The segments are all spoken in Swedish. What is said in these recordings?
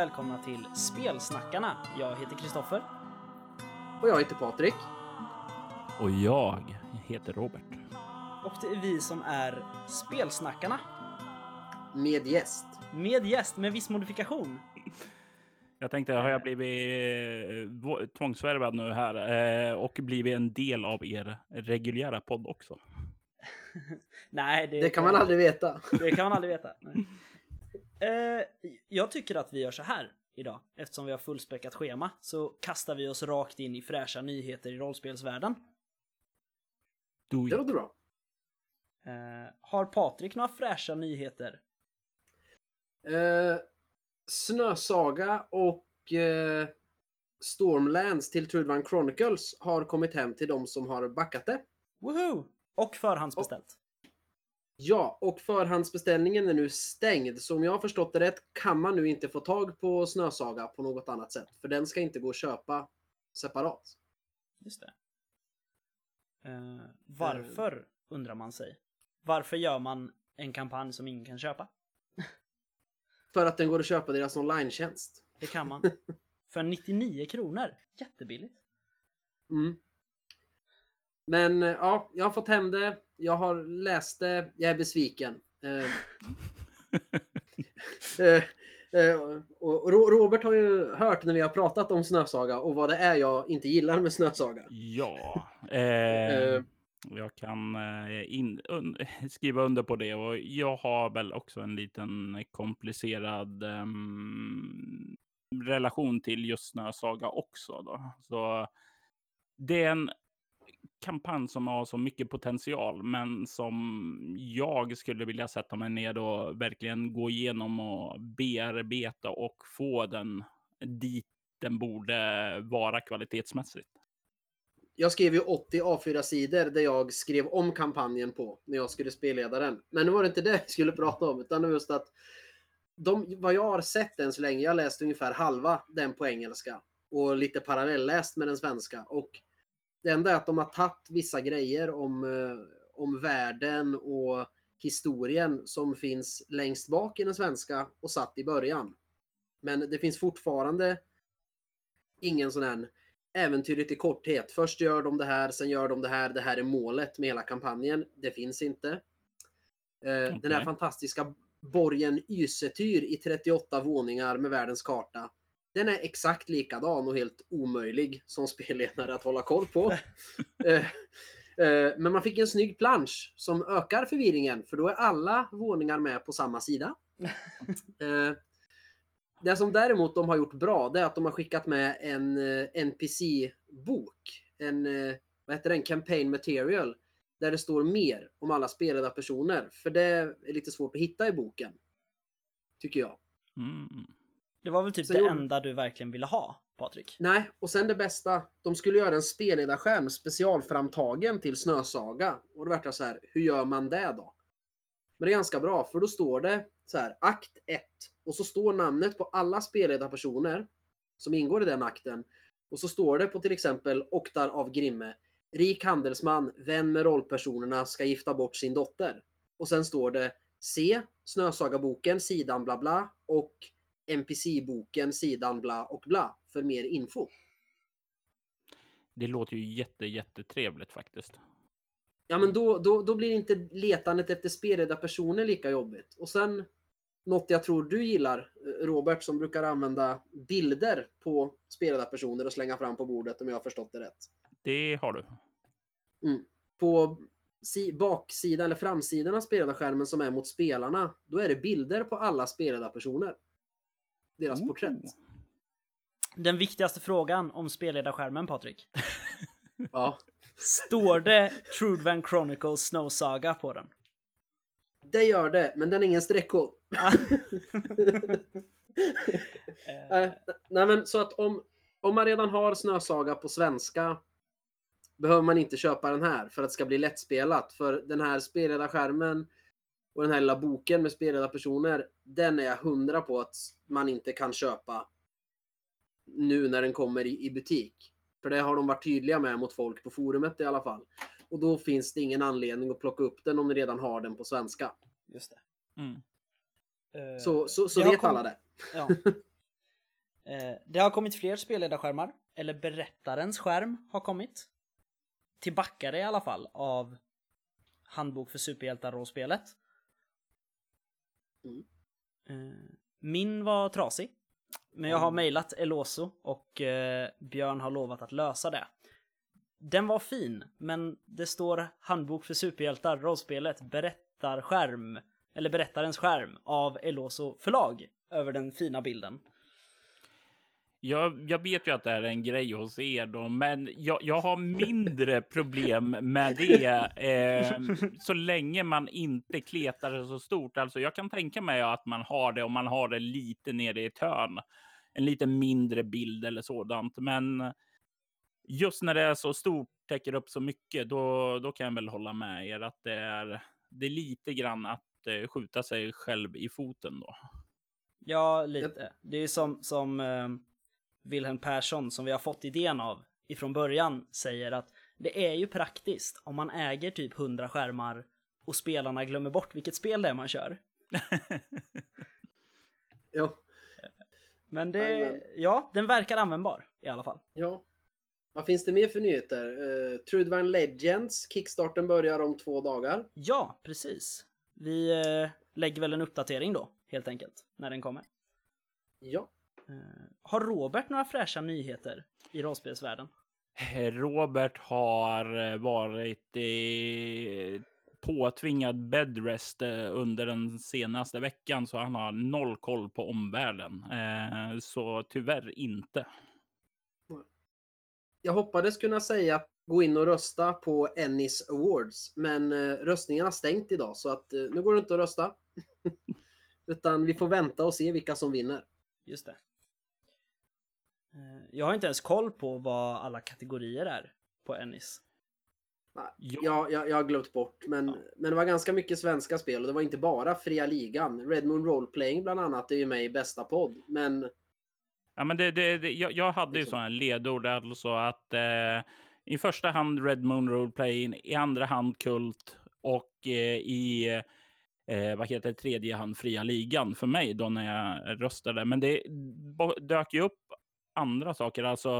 Välkomna till Spelsnackarna. Jag heter Kristoffer. Och jag heter Patrik. Och jag heter Robert. Och det är vi som är Spelsnackarna. Med gäst. Med gäst med viss modifikation. Jag tänkte, har jag blivit eh, tvångsvärvad nu här eh, och blivit en del av er reguljära podd också? Nej, det, Det kan man aldrig veta. Det kan man aldrig veta. Nej. Eh, jag tycker att vi gör så här idag. Eftersom vi har fullspäckat schema så kastar vi oss rakt in i fräscha nyheter i rollspelsvärlden. Do Det låter bra. Eh, har Patrik några fräscha nyheter? Eh, Snösaga och eh, Stormlands till Trudvang Chronicles har kommit hem till de som har backat det. Woohoo! Och förhandsbeställt. Ja, och förhandsbeställningen är nu stängd. Så om jag har förstått det rätt kan man nu inte få tag på Snösaga på något annat sätt. För den ska inte gå att köpa separat. Just det. Eh, varför, undrar man sig. Varför gör man en kampanj som ingen kan köpa? För att den går att köpa deras online-tjänst. Det kan man. För 99 kronor. Jättebilligt. Mm. Men eh, ja, jag har fått hem det. Jag har läst det. Jag är besviken. Eh, eh, Robert har ju hört när vi har pratat om Snösaga och vad det är jag inte gillar med Snösaga. Ja, eh, jag kan in, un, skriva under på det och jag har väl också en liten komplicerad ehm, relation till just Snösaga också. Då. Så det är en kampanj som har så mycket potential, men som jag skulle vilja sätta mig ner och verkligen gå igenom och bearbeta och få den dit den borde vara kvalitetsmässigt. Jag skrev ju 80 A4-sidor där jag skrev om kampanjen på när jag skulle spelleda den. Men nu var det inte det jag skulle prata om, utan det var just att de, vad jag har sett än så länge, jag läste ungefär halva den på engelska och lite parallelläst med den svenska. Och det enda är att de har tagit vissa grejer om, eh, om världen och historien som finns längst bak i den svenska och satt i början. Men det finns fortfarande ingen sån här äventyret i korthet. Först gör de det här, sen gör de det här. Det här är målet med hela kampanjen. Det finns inte. Eh, Den här fantastiska borgen Ysetyr i 38 våningar med världens karta. Den är exakt likadan och helt omöjlig som spelledare att hålla koll på. Eh, eh, Men man fick en snygg plansch som ökar förvirringen för då är alla våningar med på samma sida. Eh, Det som däremot de har gjort bra det är att de har skickat med en NPC-bok. En, vad heter den? Campaign material. Där det står mer om alla spelade personer. För det är lite svårt att hitta i boken. Tycker jag. Mm. Det var väl typ Sen det enda du verkligen ville ha, Patrik? Nej, och sen det bästa. De skulle göra en spelledarskärm specialframtagen till Snösaga. Och då vart jag så här, hur gör man det då? Men det är ganska bra, för då står det så här, akt 1. Och så står namnet på alla spelledarpersoner som ingår i den akten. Och så står det på till exempel Oktar av Grimme. Rik handelsman, vän med rollpersonerna, ska gifta bort sin dotter. Och sen står det C. Snösagaboken, sidan bla bla. Och NPC-boken, sidan bla och bla. För mer info. Det låter ju jätte, jättetrevligt faktiskt. Ja men då, då, då blir inte letandet efter spelledarpersoner lika jobbigt. Och sen något jag tror du gillar eh, Robert som brukar använda bilder på spelledarpersoner och slänga fram på bordet om jag har förstått det rätt. Det har du. På si, baksidan eller framsidan av spelledarskärmen som är mot spelarna, då är det bilder på alla spelledarpersoner. Deras Oh. porträtt. Den viktigaste frågan om spelledarskärmen, Patrik. Ja. Står det Trudvan Chronicles Snow Saga på den? Det gör det, men den är ingen streckkod. Eh, Eh, nej men så att om, om man redan har Snösaga på svenska behöver man inte köpa den här för att det ska bli lättspelat. För den här spelledarskärmen och den här lilla boken med spelledarpersoner, den är jag hundra på att man inte kan köpa nu när den kommer i, i butik. För det har de varit tydliga med mot folk på forumet i alla fall. Och då finns det ingen anledning att plocka upp den om ni redan har den på svenska. Just det. Mm. Eh, Så, så, så det vet kom- alla det. Ja. Eh, det har kommit fler spelledarskärmar, eller berättarens skärm har kommit. Tillbackade i alla fall av Handbok för superhjältar-rollspelet. Mm. Eh, Min var trasig. Men jag har mejlat Eloso och eh, Björn har lovat att lösa det. Den var fin, men det står Handbok för superhjältar, rollspelet, berättarskärm, eller berättarens skärm av Eloso förlag över den fina bilden. Jag, jag vet ju att det här är en grej hos er då, men jag, jag har mindre problem med det eh, så länge man inte kletar det så stort. Alltså jag kan tänka mig att man har det om man har det lite nere i ett hörn. En lite mindre bild eller sådant. Men just när det är så stort, täcker upp så mycket, då, då kan jag väl hålla med er att det är, det är lite grann att eh, skjuta sig själv i foten då. Ja, lite. Det är som, som eh, Wilhelm Persson, som vi har fått idén av ifrån början, säger att det är ju praktiskt om man äger typ 100 skärmar och spelarna glömmer bort vilket spel det är man kör. Ja. Men det, Jajamän. ja, den verkar användbar i alla fall. ja. Vad finns det mer för nyheter? Uh, Trudvine Legends, kickstarten börjar om två dagar. Ja, precis. Vi eh, lägger väl en uppdatering då, helt enkelt, när den kommer. Ja. Eh, har Robert några fräscha nyheter i rollspelsvärlden? Robert har eh, varit i påtvingad bedrest eh, under den senaste veckan, så han har noll koll på omvärlden. Eh, Så tyvärr inte. Jag hoppades kunna säga att gå in och rösta på Ennis Awards, men röstningen har stängt idag så att eh, nu går det inte att rösta. Utan vi får vänta och se vilka som vinner. Just det. Eh, Jag har inte ens koll på vad alla kategorier är på Ennis. Jag, jag, jag har glömt bort, men, Ja. men det var ganska mycket svenska spel och det var inte bara fria ligan. Red Moon Roleplaying bland annat är ju med i bästa podd, men Ja, men det, det, det, jag, jag hade ju Liksom. sådana ledord, alltså att eh, i första hand Red Moon Roleplaying, i andra hand Kult och eh, i eh, vad heter det, tredje hand Fria Ligan för mig då när jag röstade. Men det dök ju upp andra saker. Alltså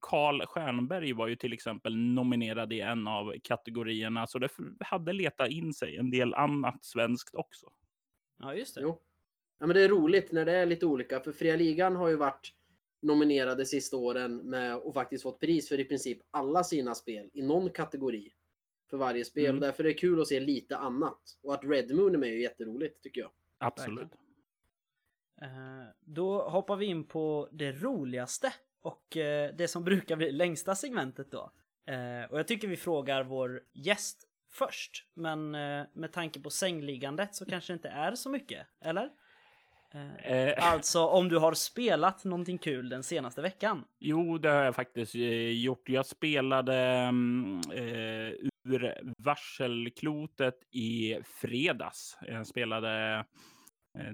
Karl Stjernberg var ju till exempel nominerad i en av kategorierna, så det hade letat in sig en del annat svenskt också. Ja, just det. jo. Ja, men det är roligt när det är lite olika, för fria ligan har ju varit nominerade sista åren med och faktiskt fått pris för i princip alla sina spel i någon kategori för varje spel. Mm. Och därför är det kul att se lite annat. Och att Red Moon är med är ju jätteroligt tycker jag. Absolut. Eh, Då hoppar vi in på det roligaste och eh, det som brukar bli längsta segmentet då. Eh, Och jag tycker vi frågar vår gäst först. Men med tanke på sängliggandet så kanske det inte är så mycket, eller? Alltså om du har spelat någonting kul den senaste veckan. Jo, det har jag faktiskt gjort. Jag spelade eh, ur varselklotet i fredags. Jag spelade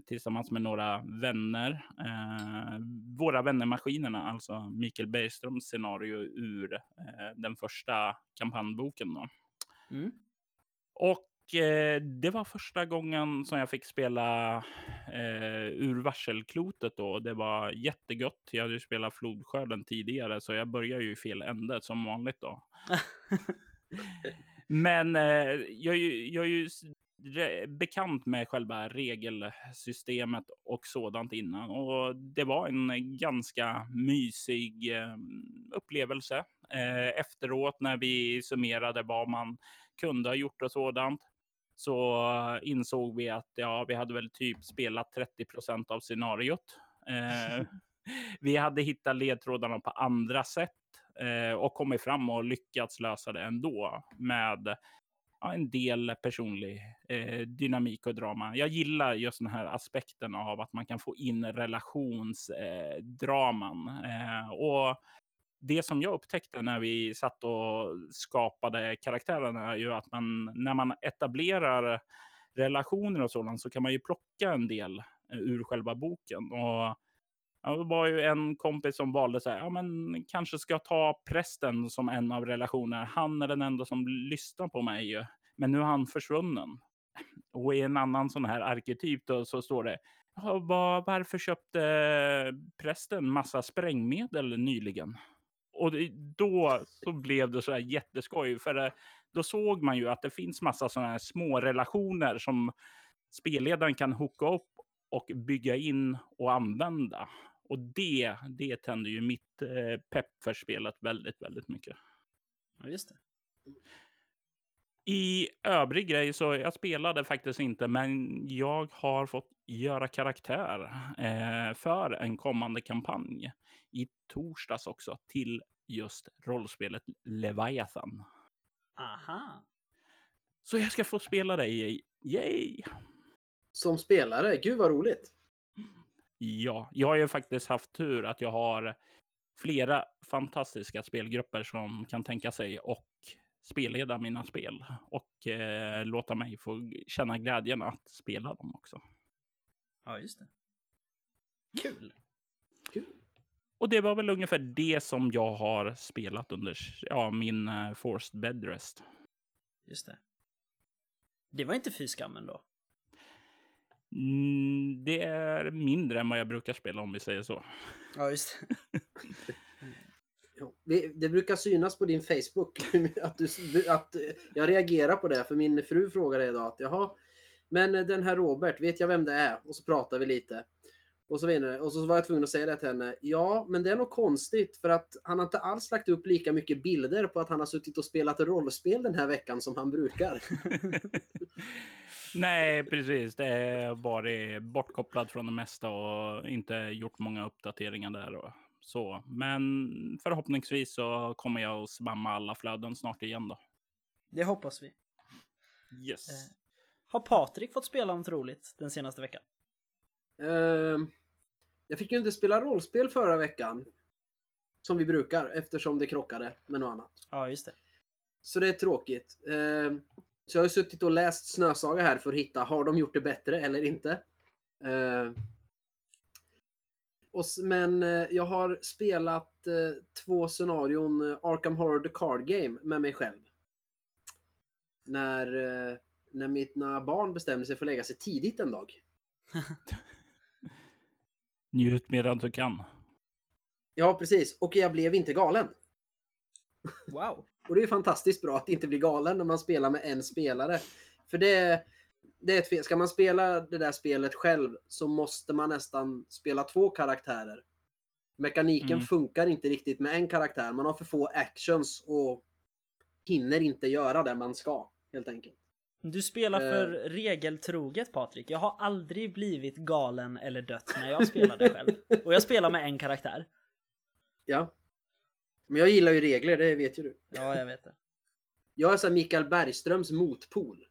tillsammans med några vänner. Eh, våra vänner-maskinerna, alltså Mikael Bergströms scenario ur eh, den första kampanjboken. Då. Mm. Och eh, det var första gången som jag fick spela eh, ur varselklotet då. Det var jättegott. Jag hade ju spelat flodskörden tidigare, så jag börjar ju i fel ände som vanligt då. Men eh, jag, jag är ju bekant med själva regelsystemet och sådant innan. Och det var en ganska mysig eh, upplevelse. Eh, efteråt när vi summerade vad man kunde ha gjort och sådant så insåg vi att ja, vi hade väl typ spelat 30 procent av scenariot. Eh, vi hade hittat ledtrådarna på andra sätt och kommit fram och lyckats lösa det ändå med en del personlig eh, dynamik och drama. Jag gillar just den här aspekten av att man kan få in relationsdraman. Eh, eh, och det som jag upptäckte när vi satt och skapade karaktärerna är ju att man när man etablerar relationer och sådant så kan man ju plocka en del eh, ur själva boken. Och ja, det var ju en kompis som valde så här, ja men kanske ska jag ta prästen som en av relationerna. Han är den enda som lyssnar på mig ju. Men nu är han försvunnen. Och i en annan sån här arketyp då, så står det Ja, var, varför köpte prästen massa sprängmedel nyligen? Och då så blev det så här jätteskoj, för eh, då såg man ju att det finns massa sådana här små relationer som spelledaren kan hooka upp och bygga in och använda. Och det, det tänder ju mitt eh, pepp för spelet väldigt, väldigt mycket. Ja, just det. I övrig grej så jag spelade faktiskt inte, men jag har fått göra karaktär eh, för en kommande kampanj i torsdags också till just rollspelet Leviathan. Aha. Så jag ska få spela dig. Yay! Som spelare, gud vad roligt. Ja, jag har ju faktiskt haft tur att jag har flera fantastiska spelgrupper som kan tänka sig och spelleda mina spel och eh, låta mig få känna glädjen att spela dem också. Ja, just det. Kul. Kul. Och det var väl ungefär det som jag har spelat under ja, min uh, Forced Bed Rest. Just det. Det var inte fy skammen då? Mm, det är mindre än vad jag brukar spela om vi säger så. Ja, just det. Det brukar synas på din Facebook att, du, att jag reagerar på det. För min fru frågade idag att jaha, men den här Robert, vet jag vem det är? Och så pratar vi lite. Och så, vidare. och så var jag tvungen att säga det till henne. Ja, men det är nog konstigt för att han har inte alls lagt upp lika mycket bilder på att han har suttit och spelat rollspel den här veckan som han brukar. Nej, precis. Det är varit bortkopplad från det mesta och inte gjort många uppdateringar där. Och så. Men förhoppningsvis så kommer jag att spamma alla flöden snart igen då. Det hoppas vi. Yes. Eh, Har Patrik fått spela något roligt den senaste veckan? Ehm, jag fick ju inte spela rollspel förra veckan. Som vi brukar eftersom det krockade med något annat. Ja, just det. Så det är tråkigt. Ehm, så jag har suttit och läst Snösaga här för att hitta, har de gjort det bättre eller inte? Ehm, och, men eh, jag har spelat eh, två scenarion eh, Arkham Horror The Card Game med mig själv. När, när mina barn bestämde sig för att lägga sig tidigt en dag. Njut medan du kan. Ja, precis. Och jag blev inte galen. Wow. Och det är fantastiskt bra att inte bli galen när man spelar med en spelare. För det, det är ett fel. Ska man spela det där spelet själv så måste man nästan spela två karaktärer. Mekaniken Mm. funkar inte riktigt med en karaktär. Man har för få actions och hinner inte göra det man ska, helt enkelt. Du spelar Eh. för regeltroget Patrik. Jag har aldrig blivit galen eller dött när jag spelade själv. Och jag spelar med en karaktär. Ja. Men jag gillar ju regler, det vet ju du. Ja, jag vet det. Jag är så Mikael Bergströms motpol.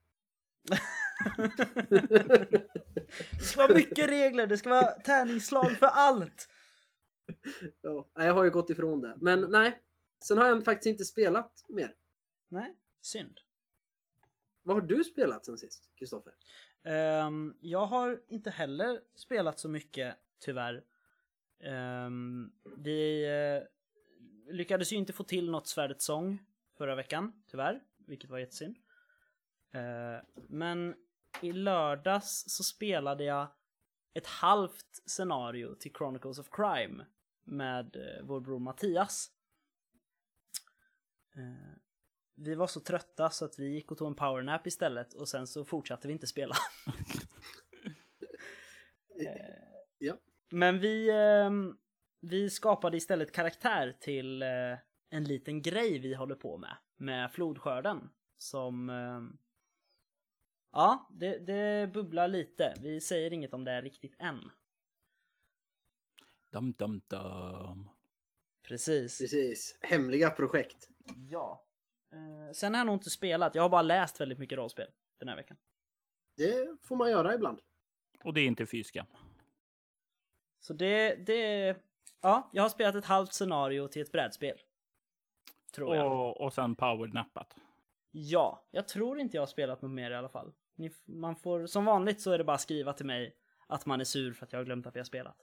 Det ska vara mycket regler, det ska vara tärningsslag för allt. Ja, jag har ju gått ifrån det. Men nej, sen har jag faktiskt inte spelat mer. Nej, synd. Vad har du spelat sen sist, Kristoffer? Ehm, jag har inte heller spelat så mycket, tyvärr. Um, vi eh, lyckades ju inte få till något Svärdets sång förra veckan, tyvärr. Vilket var jättesynd. Eh, men i lördags så spelade jag ett halvt scenario till Chronicles of Crime med eh, vår bror Mattias. Eh, vi var så trötta så att vi gick och tog en powernap istället och sen så fortsatte vi inte spela. Ja. Men vi, ehm, vi skapade istället karaktär till eh, en liten grej vi håller på med. Med flodskörden. Som... ehm, ja, det, det bubblar lite. Vi säger inget om det riktigt än. Dum, dum, dum. Precis. Precis. Hemliga projekt. Ja. Eh, sen har jag nog inte spelat. Jag har bara läst väldigt mycket rollspel den här veckan. Det får man göra ibland. Och det är inte fyskam. Så det, det... Ja, jag har spelat ett halvt scenario till ett brädspel. Tror jag. Och, och sen powernappat. Ja, jag tror inte jag har spelat något mer i alla fall. Ni, man får, som vanligt så är det bara skriva till mig att man är sur för att jag har glömt att vi har spelat.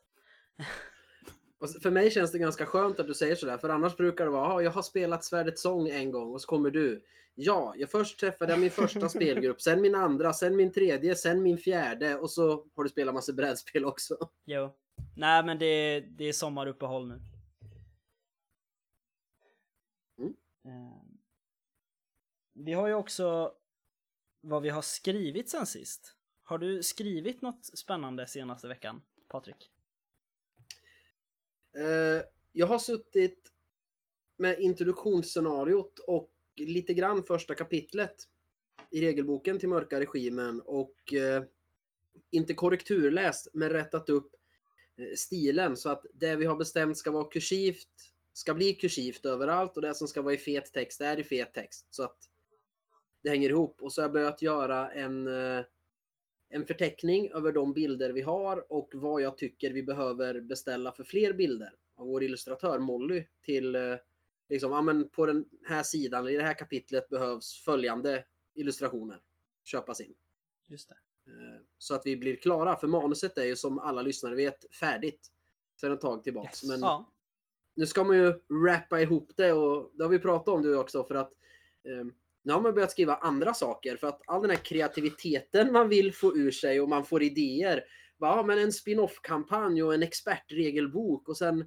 Och för mig känns det ganska skönt att du säger sådär, för annars brukar det vara "Ja, jag har spelat Svärdets sång en gång och så kommer du. Ja, jag först träffade min första spelgrupp, sen min andra, sen min tredje, sen min fjärde och så har du spelat massa brädspel också. Jo. Nej men det, det är sommaruppehåll nu. Mm. Eh, Vi har ju också vad vi har skrivit sen sist. Har du skrivit något spännande senaste veckan, Patrik? Eh, jag har suttit med introduktionsscenariot och lite grann första kapitlet i regelboken till Mörka Regimen och eh, inte korrekturläst men rättat upp Eh, stilen så att det vi har bestämt ska vara kursivt ska bli kursivt överallt och det som ska vara i fet text är i fet text så att det hänger ihop. Och så har jag börjat göra en, eh, en förteckning över de bilder vi har och vad jag tycker vi behöver beställa för fler bilder av vår illustratör Molly till eh, liksom, ja men på den här sidan, i det här kapitlet behövs följande illustrationer köpas in. Just det. Eh, Så att vi blir klara, för manuset är ju som alla lyssnare vet färdigt sedan ett tag tillbaks. Yes. Men Ja. nu ska man ju rappa ihop det och det har vi pratat om du också för att eh, nu har man börjat skriva andra saker för att all den här kreativiteten man vill få ur sig och man får idéer. Bara, Ja, men en spin-off-kampanj och en expertregelbok och sen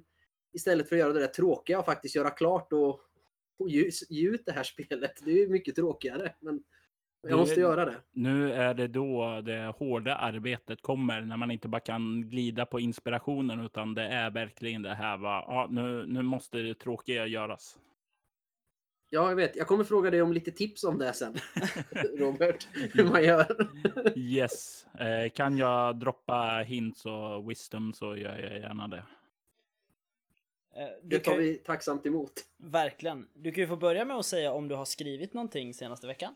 istället för att göra det där tråkiga och faktiskt göra klart och, och ge ut det här spelet. Det är ju mycket tråkigare. Men jag måste göra det. Nu är det då det hårda arbetet kommer, när man inte bara kan glida på inspirationen, utan det är verkligen det här, va? Ja, nu, nu måste det tråkiga göras. Ja, jag vet. Jag kommer fråga dig om lite tips om det sen. Robert, hur man gör. Yes. Eh, kan jag droppa hints och wisdom så gör jag gärna det. Eh, Du Det tar kan, vi tacksamt emot. Verkligen. Du kan ju få börja med att säga om du har skrivit någonting senaste veckan.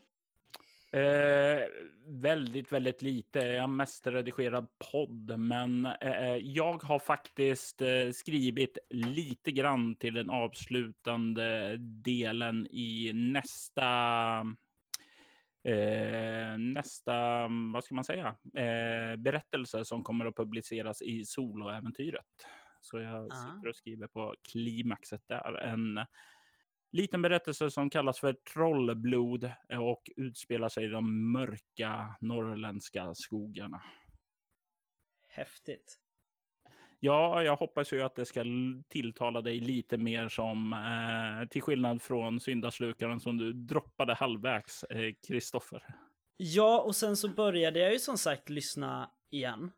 Eh, väldigt, väldigt lite. Jag har mest redigerad podd, men eh, jag har faktiskt eh, skrivit lite grann till den avslutande delen i nästa Eh, nästa, vad ska man säga, eh, berättelse som kommer att publiceras i soloäventyret. Så jag Ah. sitter och skriver på klimaxet där. En liten berättelse som kallas för Trollblod eh, och utspelar sig i de mörka norrländska skogarna. Häftigt. Ja, jag hoppas ju att det ska tilltala dig lite mer som, eh, till skillnad från syndaslukaren som du droppade halvvägs, eh, Kristoffer. Ja, och sen så började jag ju som sagt lyssna igen.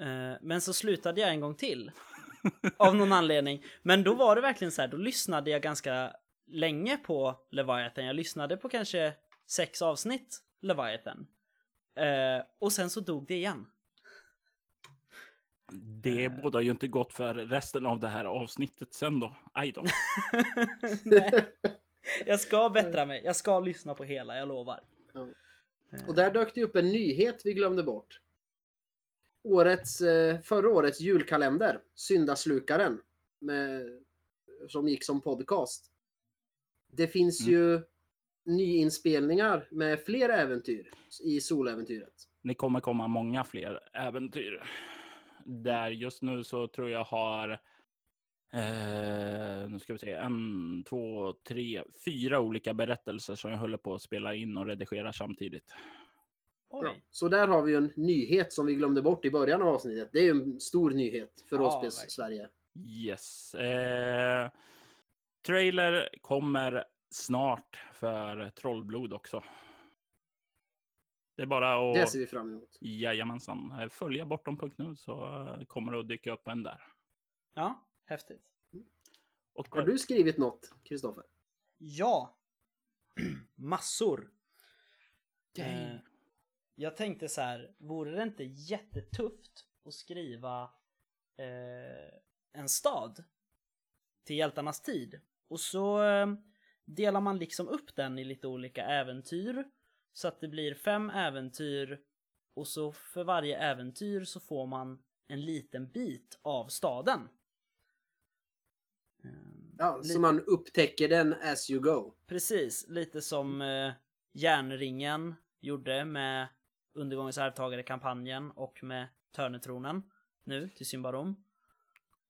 Eh, men så slutade jag en gång till. Av någon anledning. Men då var det verkligen så här, då lyssnade jag ganska länge på Leviathan. Jag lyssnade på kanske sex avsnitt Leviathan. Eh, och sen så dog det igen. Det bådar ju inte gott för resten av det här avsnittet sen då. Aj då. Nej. Jag ska bättra mig. Jag ska lyssna på hela, jag lovar. Ja. Eh, Och där dök det upp en nyhet vi glömde bort. Årets, eh, förra årets julkalender, Syndaslukaren, med, som gick som podcast. Det finns Mm. ju nyinspelningar med fler äventyr i soläventyret. Det kommer komma många fler äventyr. Där just nu så tror jag har eh, nu ska vi se, en, två, tre, fyra olika berättelser som jag håller på att spela in och redigera samtidigt. Oj. Så där har vi en nyhet som vi glömde bort i början av avsnittet. Det är ju en stor nyhet för Ja, verkligen. Sverige. Yes. Eh, trailer kommer snart för Trollblod också. Det är bara Det att ser vi fram emot. jajamensan, eh, följa bortom.nu så eh, kommer det att dyka upp en där. Ja, häftigt. Och Har du skrivit något, Kristoffer? Ja. Massor. Eh, jag tänkte så här, vore det inte jättetufft att skriva eh, en stad till hjältarnas tid? Och så eh, delar man liksom upp den i lite olika äventyr så att det blir fem äventyr och så för varje äventyr så får man en liten bit av staden. Eh, Ja, Li- så man upptäcker den as you go. Precis, lite som eh, Järnringen gjorde med Undergångens arvtagare-kampanjen och med Törnetronen nu till Symbarom.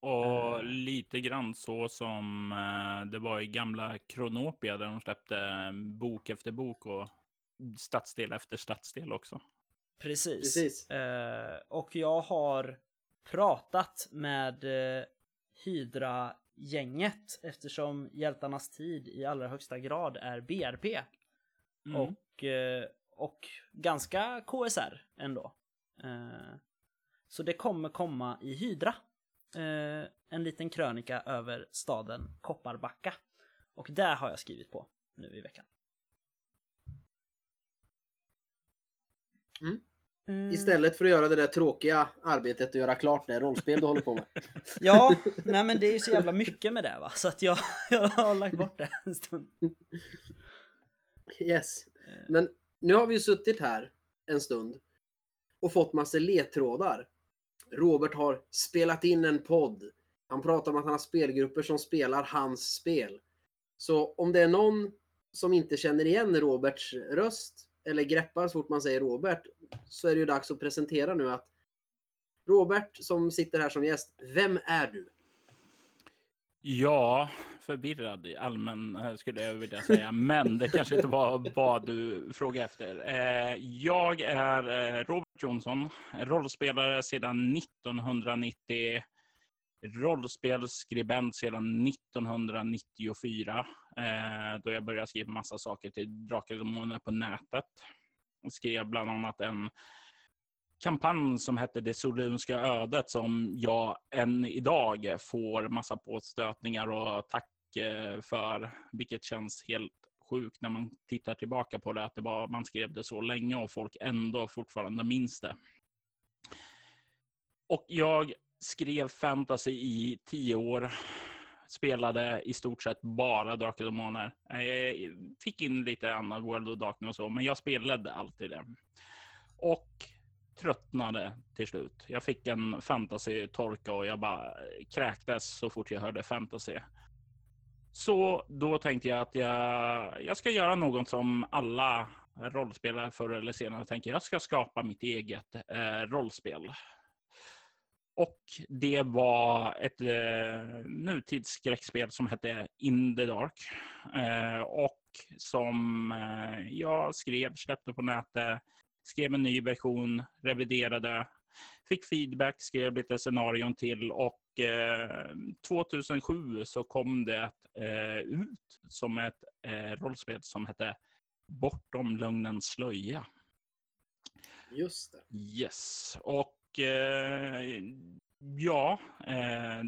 Och Eh. lite grann så som eh, det var i gamla Kronopia där de släppte eh, bok efter bok och stadsdel efter stadsdel också. Precis. Precis. Och jag har pratat med Hydra-gänget eftersom Hjältarnas tid i allra högsta grad är BRP. Mm. Och, och ganska KSR ändå. Så det kommer komma i Hydra. Eh, en liten krönika över staden Kopparbacka. Och där har jag skrivit på nu i veckan. Mm. Mm. Istället för att göra det där tråkiga arbetet och göra klart det rollspel du håller på med. Ja, nej men det är ju så jävla mycket med det va, så att jag, jag har lagt bort det en stund. Yes. Eh, Men nu har vi ju suttit här en stund och fått massa ledtrådar. Robert har spelat in en podd. Han pratar om att han har spelgrupper som spelar hans spel. Så om det är någon som inte känner igen Roberts röst eller greppar så fort man säger Robert så är det ju dags att presentera nu att Robert som sitter här som gäst, vem är du? Ja, förvirrad i allmän eh, skulle jag vilja säga, men det kanske inte var vad du frågade efter. Eh, jag är eh, Robert Jonsson, rollspelare sedan 1990, rollspelsskribent sedan 1994, då jag började skriva massa saker till Drakar och Demoner på nätet. Jag skrev bland annat en kampanj som hette Det Solunska ödet som jag än idag får massa påstötningar och tack Eh, för, vilket känns helt sjukt när man tittar tillbaka på det, att det var, man skrev det så länge och folk ändå fortfarande minns det. Och jag skrev fantasy i tio år, spelade i stort sett bara Drakar och Demoner. Jag fick in lite annat World of Darkness och så, men jag spelade alltid det. Och tröttnade till slut. Jag fick en fantasy-torka och jag bara kräktes så fort jag hörde fantasy. Så då tänkte jag att jag, jag ska göra något som alla rollspelare förr eller senare tänker. Jag ska skapa mitt eget eh, rollspel. Och det var ett eh, nutidsskräckspel som hette In the Dark. Eh, och som eh, jag skrev, släppte på nätet, skrev en ny version, reviderade, fick feedback, skrev lite scenarion till och eh, 2007 så kom det eh, ut som ett eh, rollspel som hette Bortom lögnens slöja. Just det. Yes, och eh, ja, eh,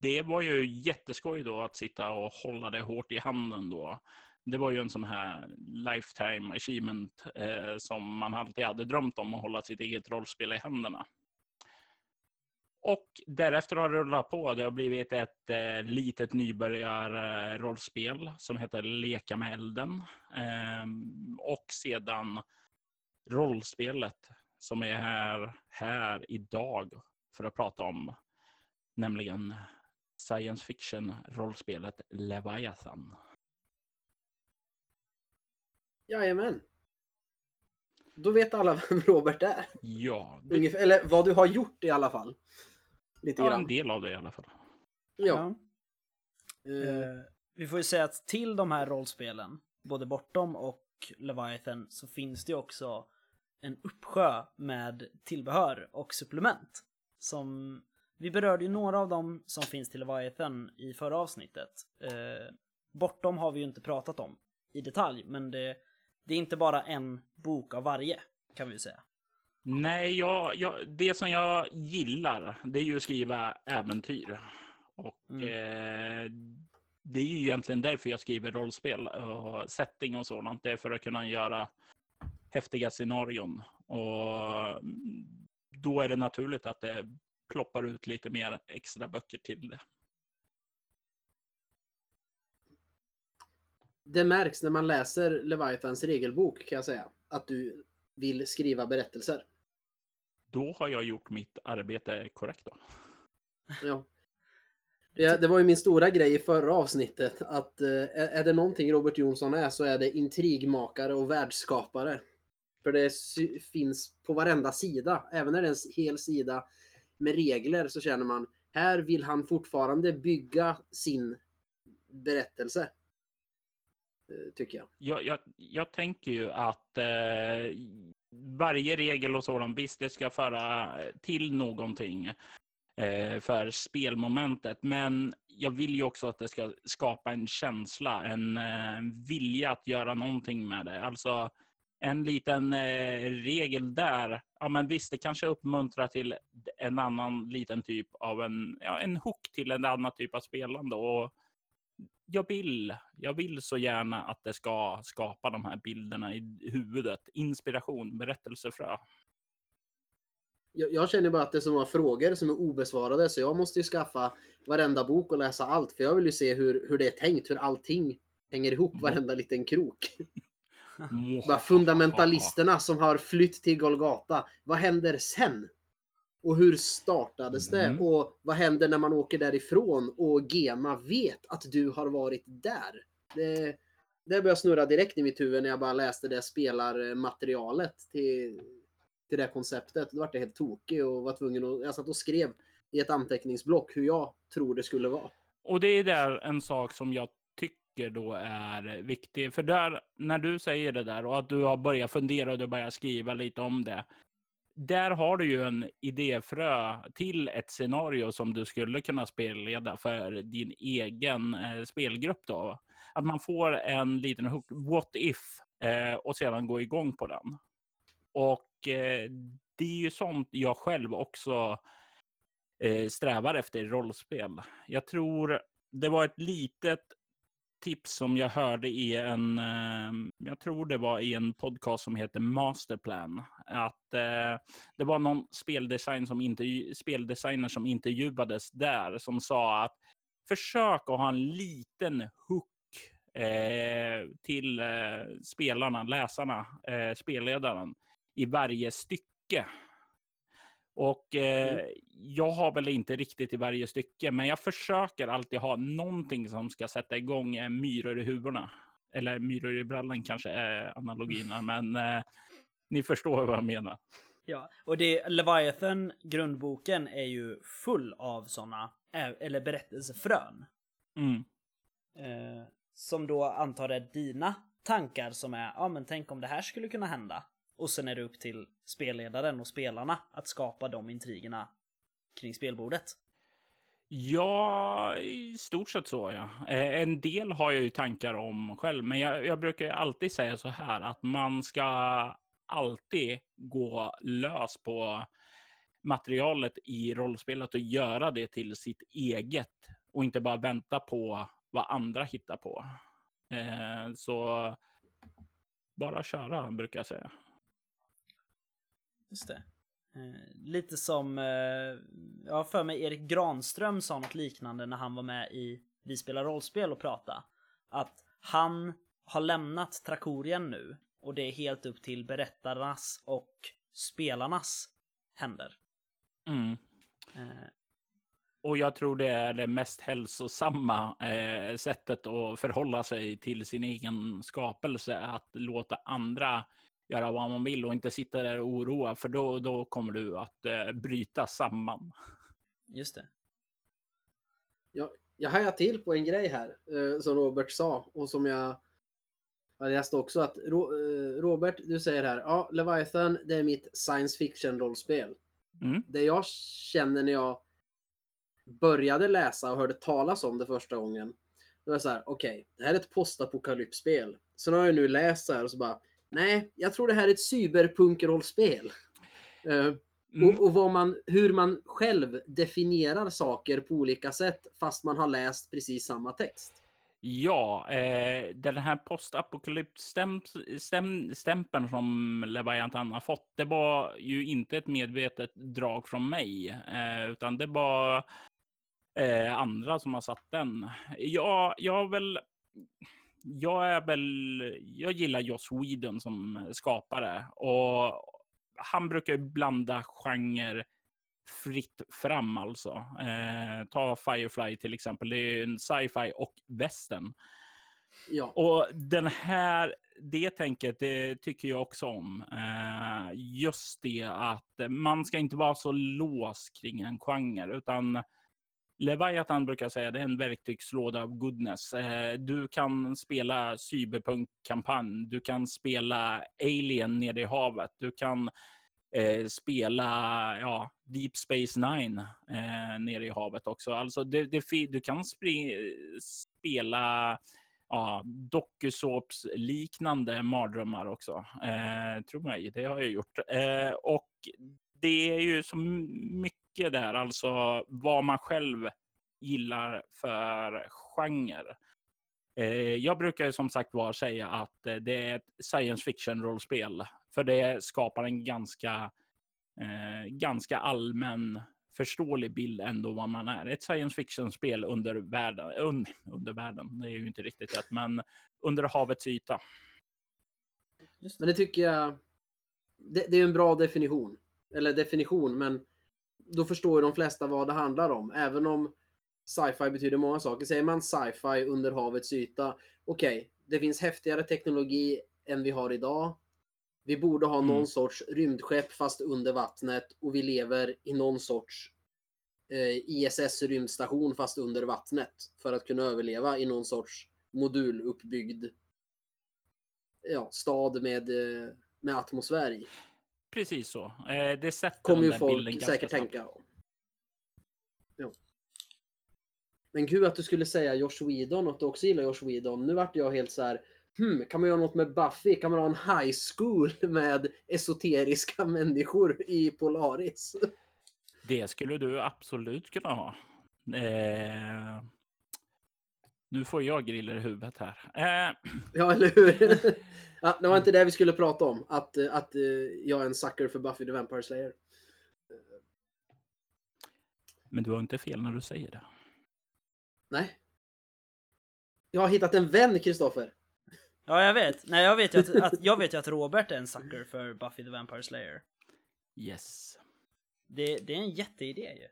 det var ju jätteskoj då att sitta och hålla det hårt i handen då. Det var ju en sån här lifetime achievement eh, som man alltid hade drömt om att hålla sitt eget rollspel i händerna. Och därefter har det rullat på. Det har blivit ett eh, litet nybörjarrollspel som heter Leka med elden. Eh, och sedan rollspelet som är här, här idag för att prata om, nämligen science fiction-rollspelet Leviathan. Jajamän. Då vet alla vem Robert är. Ja, det Ungefär, eller vad du har gjort i alla fall. Lite är en grann. del av det i alla fall. Ja. Ja. Eh, vi får ju säga att till de här rollspelen, både Bortom och Leviathan, så finns det ju också en uppsjö med tillbehör och supplement. Som vi berörde ju några av dem som finns till Leviathan i förra avsnittet. Eh, Bortom har vi ju inte pratat om i detalj, men det, det är inte bara en bok av varje, kan vi ju säga. Nej, jag, jag, det som jag gillar, det är ju att skriva äventyr. Och Mm. eh, det är ju egentligen därför jag skriver rollspel och setting och sådant. Det är för att kunna göra häftiga scenarion. Och mm, då är det naturligt att det ploppar ut lite mer extra böcker till det. det märks när man läser Leviathans regelbok kan jag säga. Att du vill skriva berättelser. Då har jag gjort mitt arbete korrekt då. Ja. Det, det var ju min stora grej i förra avsnittet. Att eh, är det någonting Robert Jonsson är så är det intrigmakare och världsskapare. För det finns på varenda sida. Även när det är en hel sida med regler så känner man Här vill han fortfarande bygga sin berättelse. Eh, tycker jag. Jag, jag, jag tänker ju att eh, varje regel och sådant, visst det ska föra till någonting eh, för spelmomentet. Men jag vill ju också att det ska skapa en känsla, en eh, vilja att göra någonting med det. Alltså en liten eh, regel där. Ja, men visst, det kanske uppmuntrar till en annan liten typ av en, ja, en hook till en annan typ av spelande. Och jag vill, jag vill så gärna att det ska skapa de här bilderna i huvudet. Inspiration, berättelsefrö. Jag, jag känner bara att det är så många frågor som är obesvarade så jag måste ju skaffa varenda bok och läsa allt för jag vill ju se hur, hur det är tänkt, hur allting hänger ihop, Mm. varenda liten krok. Bara fundamentalisterna som har flytt till Golgata. Vad händer sen? Och hur startades det? Mm. Och vad händer när man åker därifrån och Gema vet att du har varit där? Det, det började snurra direkt i mitt huvud när jag bara läste det spelarmaterialet till, till det konceptet. Då var jag helt tokig och var tvungen att... Jag satt och skrev i ett anteckningsblock hur jag tror det skulle vara. Och det är där en sak som jag tycker då är viktig. För där, när du säger det där och att du har börjat fundera och du börjar skriva lite om det. Där har du ju en idéfrö till ett scenario som du skulle kunna spelleda för din egen eh, spelgrupp då. Att man får en liten hook, what if, eh, och sedan gå igång på den. Och eh, det är ju sånt jag själv också eh, strävar efter i rollspel. Jag tror det var ett litet tips som jag hörde i en, eh, jag tror det var i en podcast som heter Masterplan. Att eh, det var någon speldesign som intervju, speldesigner som intervjuades där som sa att försök att ha en liten hook eh, till spelarna, läsarna, spelledaren i varje stycke. Och eh, jag har väl inte riktigt i varje stycke, men jag försöker alltid ha någonting som ska sätta igång eh, myror i huvudena. Eller myror i brallan kanske är analogierna, men eh, ni förstår vad jag menar. Ja, och det, Leviathan, grundboken, är ju full av sådana, eller berättelsefrön. Mm. Eh, som då antar är dina tankar som är, ja men tänk om det här skulle kunna hända. Och sen är det upp till spelledaren och spelarna att skapa de intrigerna kring spelbordet. Ja, i stort sett så ja. Eh, en del har jag ju tankar om själv, men jag, jag brukar ju alltid säga så här att man ska alltid gå lös på materialet i rollspelet och göra det till sitt eget och inte bara vänta på vad andra hittar på. Eh, så bara köra brukar jag säga. Just det. Eh, lite som, eh, jag har för mig Erik Granström sa något liknande när han var med i Vi spelar rollspel och prata. Att han har lämnat Trakorien nu och det är helt upp till berättarnas och spelarnas händer. Mm. Eh, Och jag tror det är det mest hälsosamma eh, sättet att förhålla sig till sin egen skapelse. Att låta andra göra vad man vill och inte sitta där och oroa. För då, då kommer du att eh, bryta samman. just det. Jag hajar till på en grej här eh, som Robert sa och som jag jag läste också att eh, Robert, du säger här, ja, Leviathan, det är mitt science fiction rollspel. Mm. Det jag känner när jag började läsa och hörde talas om det första gången. Då var jag så här, okej, det här är ett postapokalypsspel. Sen har jag nu läst så här och så bara, nej, jag tror det här är ett cyberpunk-rollspel. Eh, Mm. och, och man, hur man själv definierar saker på olika sätt fast man har läst precis samma text. Ja, eh, den här postapokalypsstämpeln som Leviathan har fått, det var ju inte ett medvetet drag från mig, eh, utan det var eh, andra som har satt den. Jag, jag väl... Jag är väl... Jag gillar Joss Whedon som skapare och han brukar ju blanda genre fritt fram alltså. Eh, ta Firefly till exempel. Det är en sci-fi och western. Ja, Och den här, det tänket, det tycker jag också om. Eh, just det att man ska inte vara så låst kring en genre, utan Leviathan brukar jag säga det är en verktygslåda av goodness. Eh, du kan spela cyberpunk-kampanj, du kan spela Alien nere i havet, du kan eh, spela ja, Deep Space Nine eh, nere i havet också. Alltså det, det, du kan spela ja, dokusåps liknande mardrömmar också. Eh, tror mig, det har jag gjort. Eh, och det är ju så mycket där, alltså vad man själv gillar för genre. Eh, jag brukar som sagt var säga att eh, det är ett science fiction rollspel, för det skapar en ganska, eh, ganska allmän förståelig bild ändå vad man är. Ett science fiction-spel under världen, under världen, det är ju inte riktigt rätt, men under havets yta. Men det tycker jag, det, det är en bra definition. Eller definition, men då förstår ju de flesta vad det handlar om. Även om sci-fi betyder många saker. Säger man sci-fi under havets yta, okej, okay, det finns häftigare teknologi än vi har idag. Vi borde ha någon mm. sorts rymdskepp fast under vattnet och vi lever i någon sorts eh, ISS rymdstation fast under vattnet för att kunna överleva i någon sorts moduluppbyggd ja, stad med, eh, med atmosfär i. Precis så. Eh, det sätter Kommer ju folk säkert tänka. Ja. Men gud att du skulle säga Josh Whedon och att du också gillar Josh Whedon. Nu vart jag helt så här hmm, kan man göra något med Buffy? Kan man ha en high school med esoteriska människor i Polaris? Det skulle du absolut kunna ha. Eh... Nu får jag griller i huvudet här. Eh... Ja, eller hur? ja, det var inte det vi skulle prata om. Att, att eh, jag är en sucker för Buffy the Vampire Slayer. Men du har inte fel när du säger det. Nej. Jag har hittat en vän, Kristoffer. Ja, jag vet. Nej, jag vet ju att, att, jag vet ju att Robert är en sucker för Buffy the Vampire Slayer. Yes. Det, det är en jätteidé ju.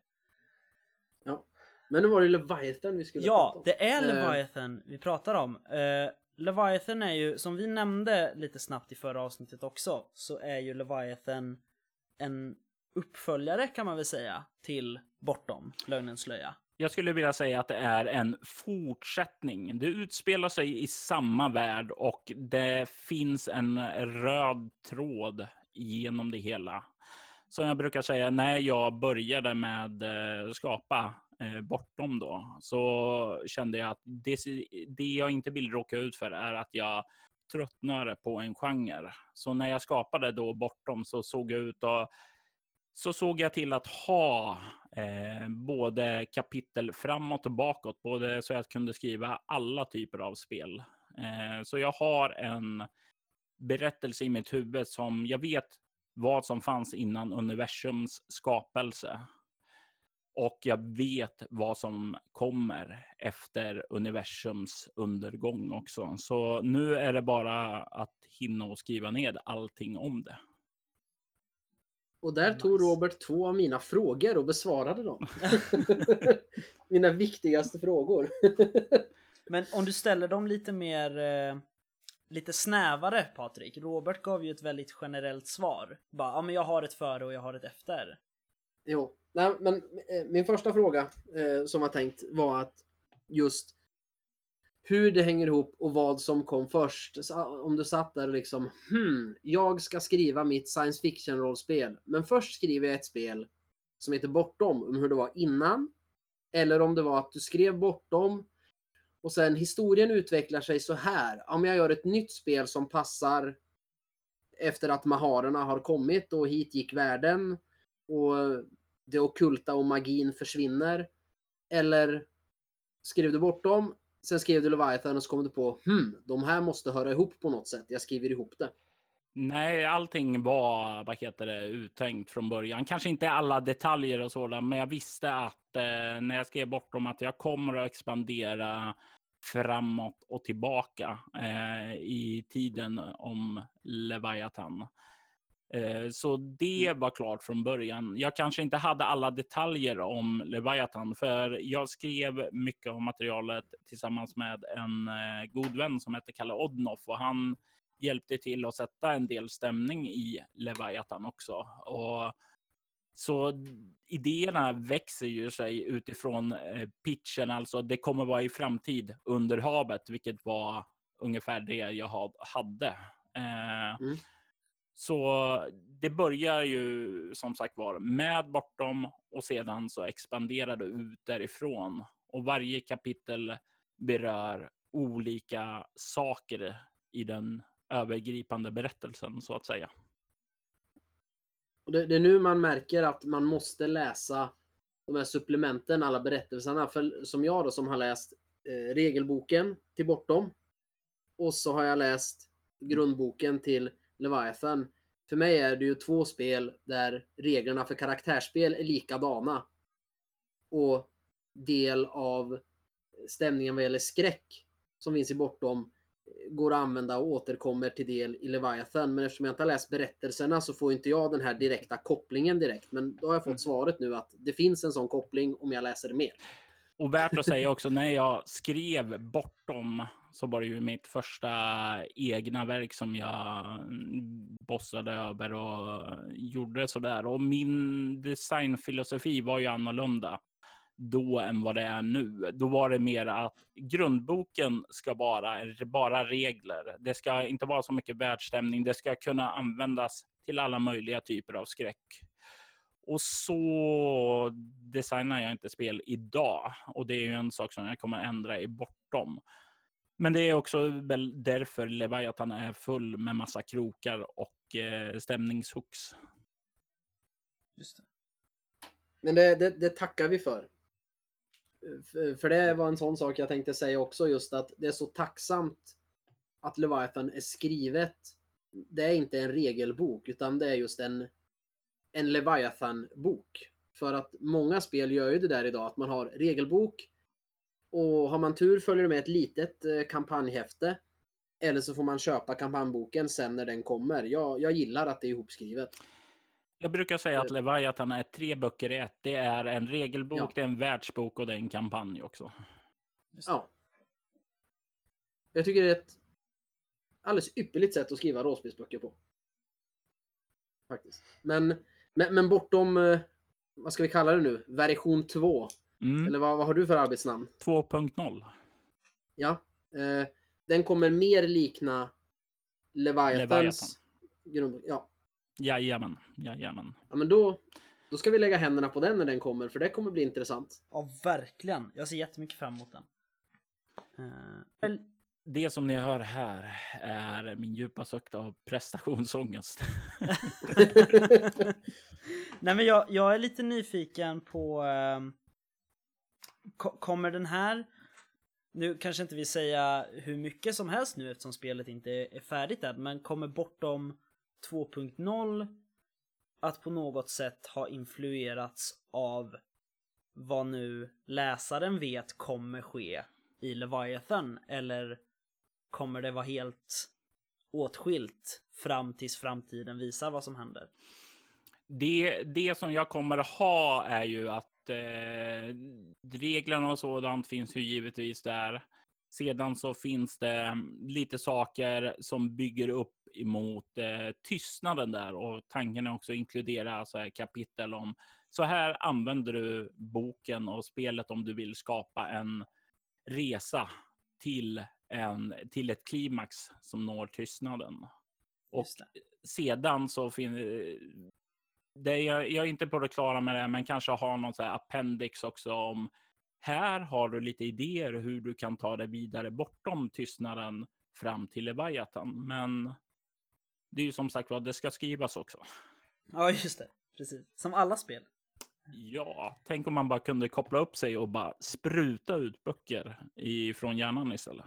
Ja. Men nu var det Leviathan vi skulle ja, prata om. Ja, det är eh. Leviathan uh, vi pratar om. Uh, Leviathan är ju, som vi nämnde lite snabbt i förra avsnittet också, så är ju Leviathan en uppföljare kan man väl säga till Bortom, Lögnens slöja. Jag skulle vilja säga att det är en fortsättning. Det utspelar sig i samma värld och det finns en röd tråd genom det hela. Som jag brukar säga, när jag började med att skapa Eh, bortom då, så kände jag att det, det jag inte vill råka ut för är att jag tröttnar på en genre. Så när jag skapade då Bortom så såg jag ut att så såg jag till att ha eh, både kapitel framåt och bakåt, både så jag kunde skriva alla typer av spel. Eh, så jag har en berättelse i mitt huvud som jag vet vad som fanns innan universums skapelse. Och jag vet vad som kommer efter universums undergång också. Så nu är det bara att hinna och skriva ned allting om det. Och där nice. tog Robert två av mina frågor och besvarade dem. mina viktigaste frågor. Men om du ställer dem lite mer eh, lite snävare Patrik. Robert gav ju ett väldigt generellt svar. Bara, ja men jag har ett före och jag har ett efter. Jo, nej, men eh, min första fråga eh, som var tänkt var att just hur det hänger ihop och vad som kom först. Ah, om du satt där och liksom, hmm, jag ska skriva mitt science fiction rollspel. Men först skriver jag ett spel som heter Bortom, om hur det var innan. Eller om det var att du skrev Bortom och sen historien utvecklar sig så här. Om jag gör ett nytt spel som passar efter att maharerna har kommit och hit gick världen och det okulta och magin försvinner. Eller skrev du bort dem Sen skrev du Leviathan och så kom du på hmm, de här måste höra ihop på något sätt. Jag skriver ihop det. Nej, allting var vad heter det, uttänkt från början. Kanske inte alla detaljer och sådant, men jag visste att eh, när jag skrev bort dem att jag kommer att expandera framåt och tillbaka eh, i tiden om Leviathan. Eh, så det mm. var klart från början. Jag kanske inte hade alla detaljer om Leviathan, för jag skrev mycket av materialet tillsammans med en eh, god vän som hette Kalle Odnoff och han hjälpte till att sätta en del stämning i Leviathan också. Och Så idéerna växer ju sig utifrån eh, pitchen, alltså det kommer vara i framtid under havet, vilket var ungefär det jag hade. Mm. Så det börjar ju som sagt var med bortom och sedan så expanderar det ut därifrån. Och varje kapitel berör olika saker i den övergripande berättelsen så att säga. Och det, det, är nu man märker att man måste läsa de här supplementen, alla berättelserna. För som jag då som har läst eh, regelboken till Bortom. Och så har jag läst grundboken till Leviathan. För mig är det ju två spel där reglerna för karaktärsspel är likadana. Och del av stämningen vad gäller skräck som finns i Bortom går att använda och återkommer till del i Leviathan. Men eftersom jag inte har läst berättelserna så får inte jag den här direkta kopplingen direkt. Men då har jag fått mm. svaret nu att det finns en sån koppling om jag läser mer. Och värt att säga också, när jag skrev Bortom så var det ju mitt första egna verk som jag mm, bossade över och gjorde sådär. Och min designfilosofi var ju annorlunda då än vad det är nu. Då var det mer att grundboken ska vara bara regler. Det ska inte vara så mycket världsstämning. Det ska kunna användas till alla möjliga typer av skräck. Och så designar jag inte spel idag och det är ju en sak som jag kommer ändra i bortom. Men det är också väl därför Leviathan är full med massa krokar och eh, stämningshooks. Just det. Men det, det, det tackar vi för. För det var en sån sak jag tänkte säga också, just att det är så tacksamt att Leviathan är skrivet. Det är inte en regelbok, utan det är just en, en Leviathan-bok. För att många spel gör ju det där idag, att man har regelbok och har man tur följer det med ett litet eh, kampanjhäfte. Eller så får man köpa kampanjboken sen när den kommer. Jag, jag gillar att det är ihopskrivet. Jag brukar säga att Leviathan är tre böcker i ett. Det är en regelbok, ja. det är en världsbok och det är en kampanj också. Ja. Jag tycker det är ett alldeles ypperligt sätt att skriva rollspelsböcker på. Faktiskt. Men, men, men bortom, eh, vad ska vi kalla det nu, version 2. Mm. Eller vad, vad har du för arbetsnamn? 2.0. Ja. Eh, den kommer mer likna Leviathans Leviathan. Ja. Jajamän, jajamän. Ja, men då, då ska vi lägga händerna på den när den kommer, för det kommer bli intressant. Ja, verkligen. Jag ser jättemycket fram emot den. Uh, det som ni hör här är min djupa sukt av prestationsångest. Nej, men jag, jag är lite nyfiken på... Kommer den här... Nu kanske inte vi säga hur mycket som helst nu eftersom spelet inte är färdigt än, men kommer bortom 2.0 att på något sätt ha influerats av vad nu läsaren vet kommer ske i Leviathan eller kommer det vara helt åtskilt fram tills framtiden visar vad som händer? Det, det som jag kommer ha är ju att eh, reglerna och sådant finns ju givetvis där. Sedan så finns det lite saker som bygger upp emot eh, tystnaden där och tanken är också att inkludera alltså, kapitel om så här använder du boken och spelet om du vill skapa en resa till, en, till ett klimax som når tystnaden. Och sedan så finns det, jag, jag är inte på det klara med det, men kanske har någon så appendix också om här har du lite idéer hur du kan ta det vidare bortom tystnaden fram till Leviathan. Men det är ju som sagt vad det ska skrivas också. Ja, just det. Precis. Som alla spel. Ja, tänk om man bara kunde koppla upp sig och bara spruta ut böcker ifrån hjärnan istället.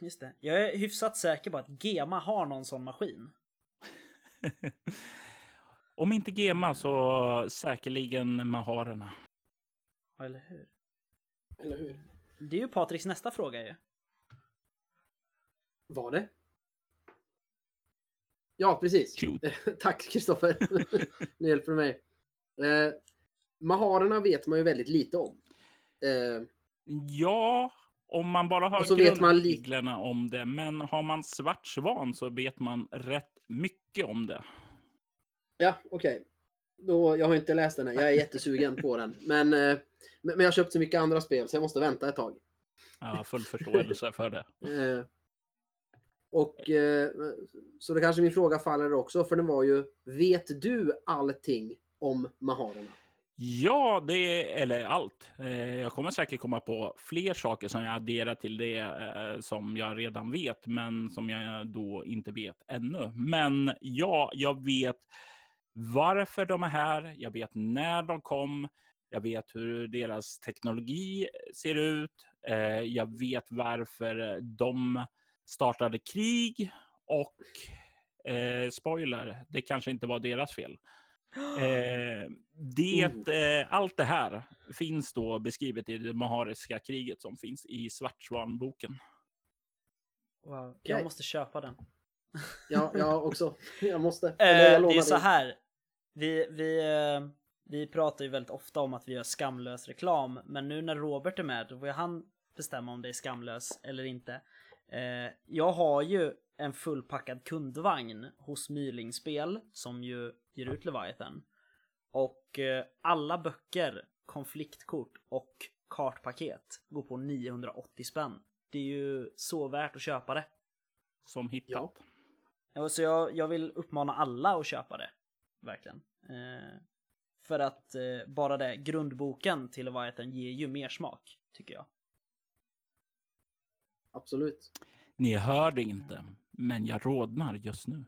Just det. Jag är hyfsat säker på att Gema har någon sån maskin. om inte Gema så säkerligen Maharerna. Eller hur? Eller hur? Det är ju Patriks nästa fråga ju. Var det? Ja, precis. Tack Kristoffer. nu hjälper du mig. Eh, Maharerna vet man ju väldigt lite om. Eh, ja, om man bara har grundreglerna om det. Men har man svart svan så vet man rätt mycket om det. Ja, okej. Okay. Då, jag har inte läst den här. Jag är jättesugen på den. Men, eh, men men jag har köpt så mycket andra spel så jag måste vänta ett tag. Ja, full förståelse för det. Eh, och eh, så det kanske min fråga faller också, för den var ju Vet du allting om Maharerna? Ja, det är, eller allt. Jag kommer säkert komma på fler saker som jag adderar till det som jag redan vet, men som jag då inte vet ännu. Men ja, jag vet varför de är här. Jag vet när de kom. Jag vet hur deras teknologi ser ut. Eh, Jag vet varför de startade krig och eh, spoiler, det kanske inte var deras fel. Eh, det, eh, allt det här finns då beskrivet i det Mahariska kriget som finns i Svartsvanboken. Wow. Jag måste köpa den. Ja, jag också. Jag måste. Eh, Eller jag det är så här. Vi, vi, eh, vi pratar ju väldigt ofta om att vi gör skamlös reklam, men nu när Robert är med, då får han bestämma om det är skamlös eller inte. Eh, jag har ju en fullpackad kundvagn hos Mylingspel som ju ger ut Leviathan. Och eh, alla böcker, konfliktkort och kartpaket går på 980 spänn. Det är ju så värt att köpa det. Som hittat. Ja, Så jag, jag vill uppmana alla att köpa det. Verkligen. Eh, för att eh, bara det, grundboken till Leviathan ger ju mer smak, tycker jag. Absolut. Ni hör det inte, men jag rodnar just nu.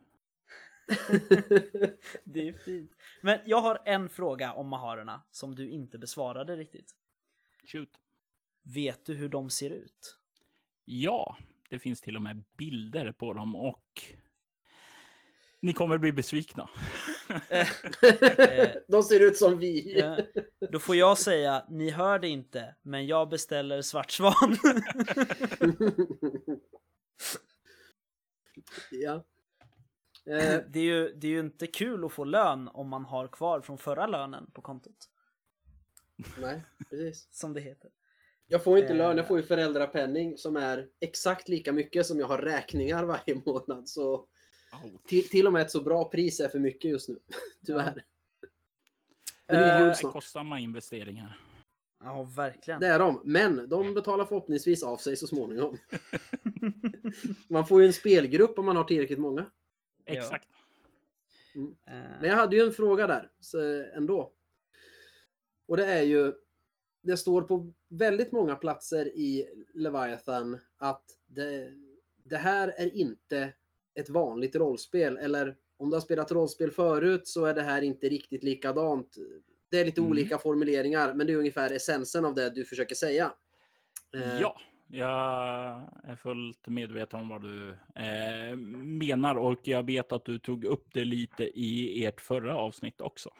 det är fint. Men jag har en fråga om Maharerna som du inte besvarade riktigt. Shoot. Vet du hur de ser ut? Ja, det finns till och med bilder på dem och ni kommer bli besvikna. Eh, De ser ut som vi. eh, då får jag säga, ni hör det inte, men jag beställer Svart Svan. ja. Eh, det, är ju, det är ju inte kul att få lön om man har kvar från förra lönen på kontot. nej, precis. Som det heter. Jag får inte Eh. lön, jag får ju föräldrapenning som är exakt lika mycket som jag har räkningar varje månad. Så. Till, till och med ett så bra pris är för mycket just nu. Tyvärr. Men det är Eh, kostsamma investeringar. Ja, verkligen. Det är de. Men de betalar förhoppningsvis av sig så småningom. Man får ju en spelgrupp om man har tillräckligt många. Exakt. Eh, Men jag hade ju en fråga där så ändå. Och det är ju. Det står på väldigt många platser i Leviathan att det, det här är inte ett vanligt rollspel. Eller om du har spelat rollspel förut så är det här inte riktigt likadant. Det är lite Mm. olika formuleringar, men det är ungefär essensen av det du försöker säga. Eh, Ja, jag är fullt medveten om vad du eh, menar och jag vet att du tog upp det lite i ert förra avsnitt också.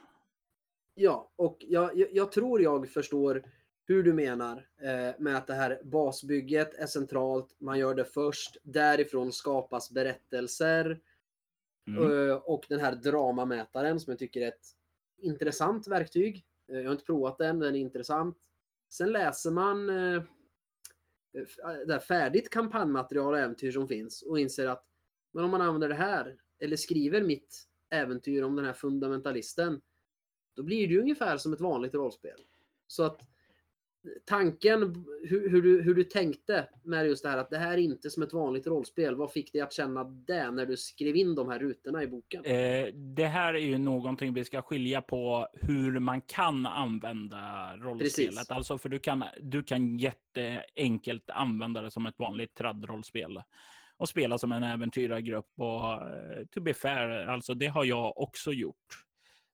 Ja, och jag, jag, jag tror jag förstår hur du menar eh, med att det här basbygget är centralt. Man gör det först. Därifrån skapas berättelser. Mm. Eh, och den här dramamätaren som jag tycker är ett intressant verktyg. Eh, jag har inte provat den, den är intressant. Sen läser man det här färdigt kampanjmaterial och äventyr som finns och inser att men om man använder det här eller skriver mitt äventyr om den här fundamentalisten då blir det ju ungefär som ett vanligt rollspel. Så att tanken, hur, hur, du, hur du tänkte med just det här att det här är inte som ett vanligt rollspel. Vad fick dig att känna det när du skrev in de här rutorna i boken? Eh, det här är ju någonting vi ska skilja på hur man kan använda rollspelet. Precis. Alltså för du kan, du kan jätteenkelt använda det som ett vanligt tradd-rollspel och spela som en äventyrargrupp och eh, to be fair, alltså det har jag också gjort.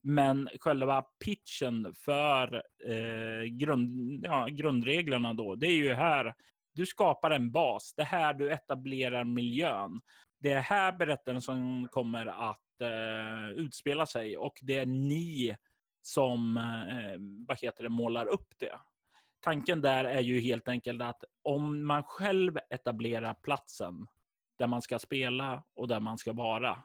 Men själva pitchen för eh, grund, ja, grundreglerna då, det är ju här. Du skapar en bas. Det här du etablerar miljön. Det är här berättelsen kommer att eh, utspela sig och det är ni som eh, vad heter det, målar upp det. Tanken där är ju helt enkelt att om man själv etablerar platsen där man ska spela och där man ska vara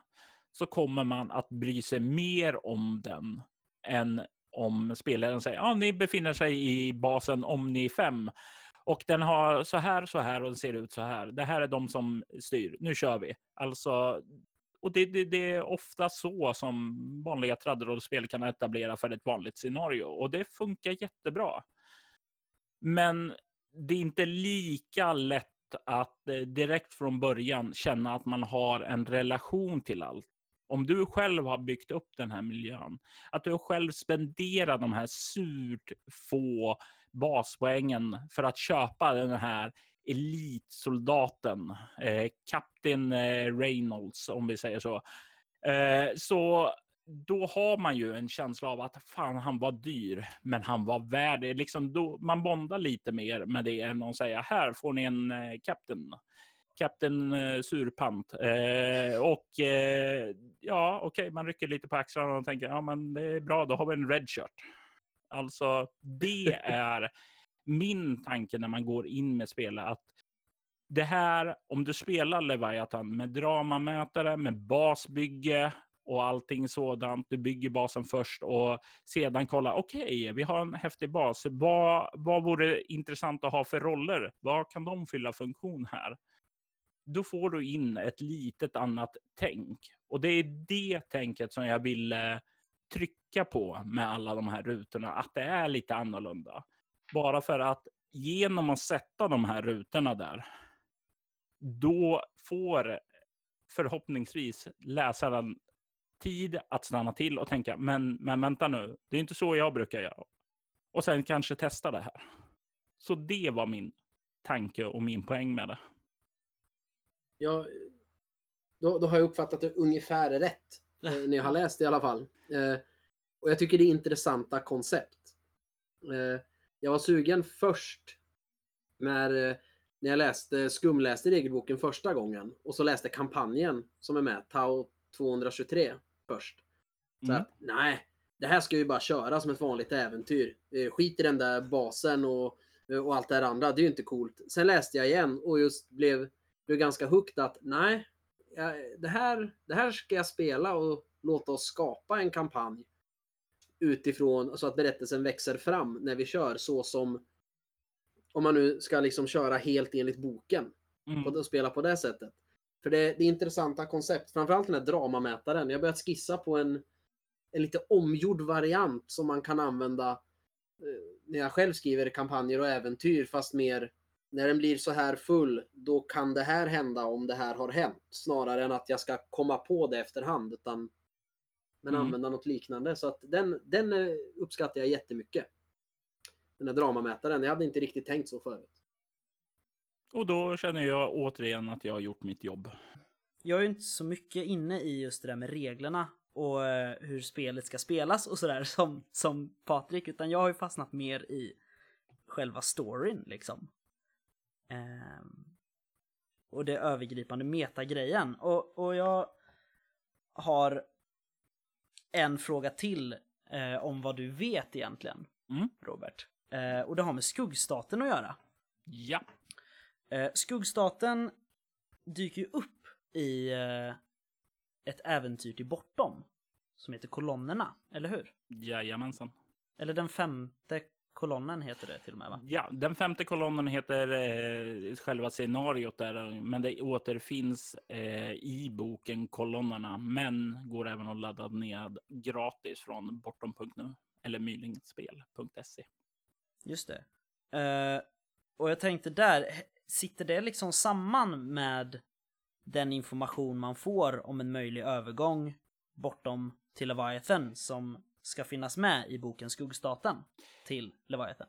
så kommer man att bry sig mer om den än om spelaren säger ja, ni befinner sig i basen om ni är fem och den har så här, så här och den ser ut så här. Det här är de som styr. Nu kör vi. Alltså, och det, det, det, är ofta så som vanliga tradrollspel kan etablera för ett vanligt scenario och det funkar jättebra. Men det är inte lika lätt att eh, direkt från början känna att man har en relation till allt. Om du själv har byggt upp den här miljön, att du själv spenderar de här surt få baspoängen för att köpa den här elitsoldaten, eh, Kapten eh, Reynolds om vi säger så. Eh, så då har man ju en känsla av att fan, han var dyr, men han var värd det. Liksom då, man bondar lite mer med det än att säga här får ni en eh, Captain eh, Surpant. Eh, och eh, ja, okej, okay, man rycker lite på axlarna och tänker ja, men det är bra, då har vi en red shirt. Alltså, det är min tanke när man går in med spelet. Att det här, om du spelar Leviathan med dramamätare, med basbygge och allting sådant. Du bygger basen först och sedan kolla. Okej, okay, vi har en häftig bas. Vad, vad vore intressant att ha för roller? Vad kan de fylla funktion här? Då får du in ett litet annat tänk och det är det tänket som jag ville trycka på med alla de här rutorna. Att det är lite annorlunda. Bara för att genom att sätta de här rutorna där, då får förhoppningsvis läsaren tid att stanna till och tänka, men, men vänta nu, det är inte så jag brukar göra. Och sen kanske testa det här. Så det var min tanke och min poäng med det. Ja, då, då har jag uppfattat det ungefär rätt. Eh, när jag har läst det i alla fall. Eh, och jag tycker det är intressanta koncept. Eh, jag var sugen först när, när jag läste, skumläste regelboken första gången och så läste kampanjen som är med, Tau 223 först. Så mm. att, nej, det här ska ju bara köra som ett vanligt äventyr. Skit i den där basen och, och allt det här andra. Det är ju inte coolt. Sen läste jag igen och just blev, blev ganska hooked att nej, det här, det här ska jag spela och låta oss skapa en kampanj utifrån så att berättelsen växer fram när vi kör så som om man nu ska liksom köra helt enligt boken mm. och spela på det sättet. För det, det är intressanta koncept, framförallt den här dramamätaren. Jag har börjat skissa på en, en lite omgjord variant som man kan använda eh, när jag själv skriver kampanjer och äventyr, fast mer när den blir så här full, då kan det här hända om det här har hänt. Snarare än att jag ska komma på det efterhand, utan men mm. använda något liknande. Så att den, den eh, uppskattar jag jättemycket. Den här dramamätaren. Jag hade inte riktigt tänkt så förut. Och då känner jag återigen att jag har gjort mitt jobb. Jag är inte så mycket inne i just det där med reglerna och eh, hur spelet ska spelas och sådär som, som Patrik, utan jag har ju fastnat mer i själva storyn liksom. Ehm, och det övergripande metagrejen. Och, och jag har en fråga till eh, om vad du vet egentligen, mm. Robert. Eh, och det har med skuggstaten att göra. Ja. Eh, skuggstaten dyker ju upp i eh, ett äventyr till bortom. Som heter Kolonnerna, eller hur? Jajamensan. Eller den femte kolonnen heter det till och med va? Ja, den femte kolonnen heter eh, själva scenariot där, men det återfinns eh, i boken kolonnerna, men går även att ladda ned gratis från bortom.nu eller mylingspel.se. Just det. Uh, och jag tänkte där, sitter det liksom samman med den information man får om en möjlig övergång bortom till Leviathan som ska finnas med i boken Skuggstaten till Leviathan?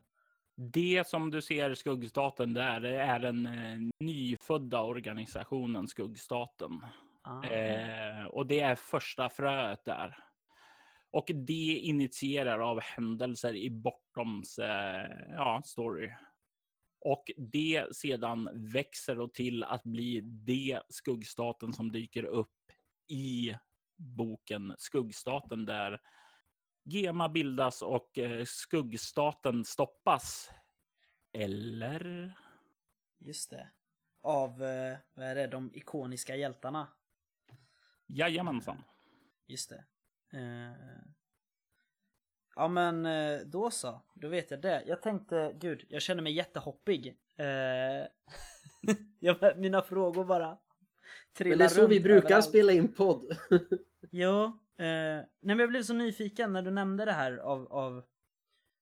Det som du ser Skuggstaten där är den eh, nyfödda organisationen Skuggstaten. Ah. Eh, och det är första fröet där. Och det initierar av händelser i Bortoms eh, ja, story. Och det sedan växer och till att bli det skuggstaten som dyker upp i boken Skuggstaten där Gema bildas och eh, skuggstaten stoppas. Eller? Just det. Av, eh, vad är det, de ikoniska hjältarna? Jajamensan. Just det. Ja men då så, då vet jag det. Jag tänkte, gud, jag känner mig jättehoppig. Mina frågor bara trillar Men det är så vi brukar överallt. spela in podd. Ja, eh, nej men jag blev så nyfiken när du nämnde det här av, av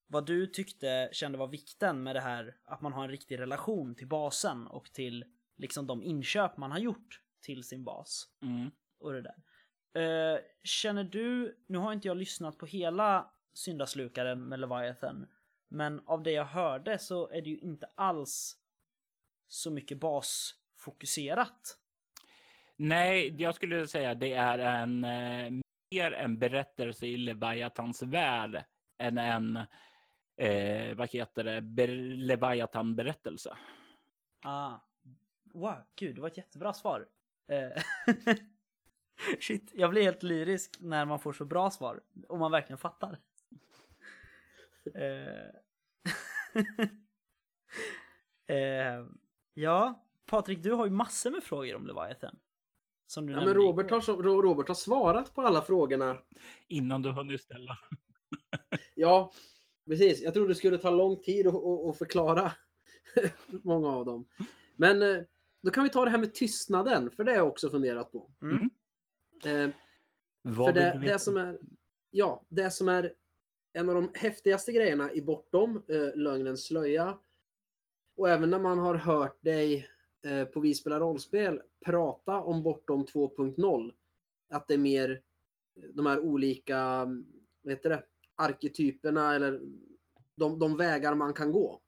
vad du tyckte kände var vikten med det här att man har en riktig relation till basen och till liksom de inköp man har gjort till sin bas Mm. och det där. Eh, känner du, nu har inte jag lyssnat på hela syndaslukaren med Leviathan, men av det jag hörde så är det ju inte alls så mycket basfokuserat. Nej, jag skulle säga det är en eh, mer en berättelse i Leviathans värld än en eh, vad heter det, Leviathan-berättelse. Ah. Wow, gud, det var ett jättebra svar. Eh, Shit, jag blir helt lyrisk när man får så bra svar. Och man verkligen fattar. Eh, eh, ja, Patrik, du har ju massor med frågor om Leviathan. Som du Ja, men Robert har, så, Robert har svarat på alla frågorna. Innan du hunnit ställa. Ja, precis. Jag trodde det skulle ta lång tid att, att, att förklara många av dem. Men eh, då kan vi ta det här med tystnaden, för det har jag också funderat på. Mm. Eh, Vad för det, det som är, ja, det som är en av de häftigaste grejerna i Bortom, eh, Lögnens slöja. Och även när man har hört dig eh, på Vi spelar rollspel prata om Bortom 2.0. Att det är mer eh, de här olika, mm, vad heter det, arketyperna eller de, de vägar man kan gå.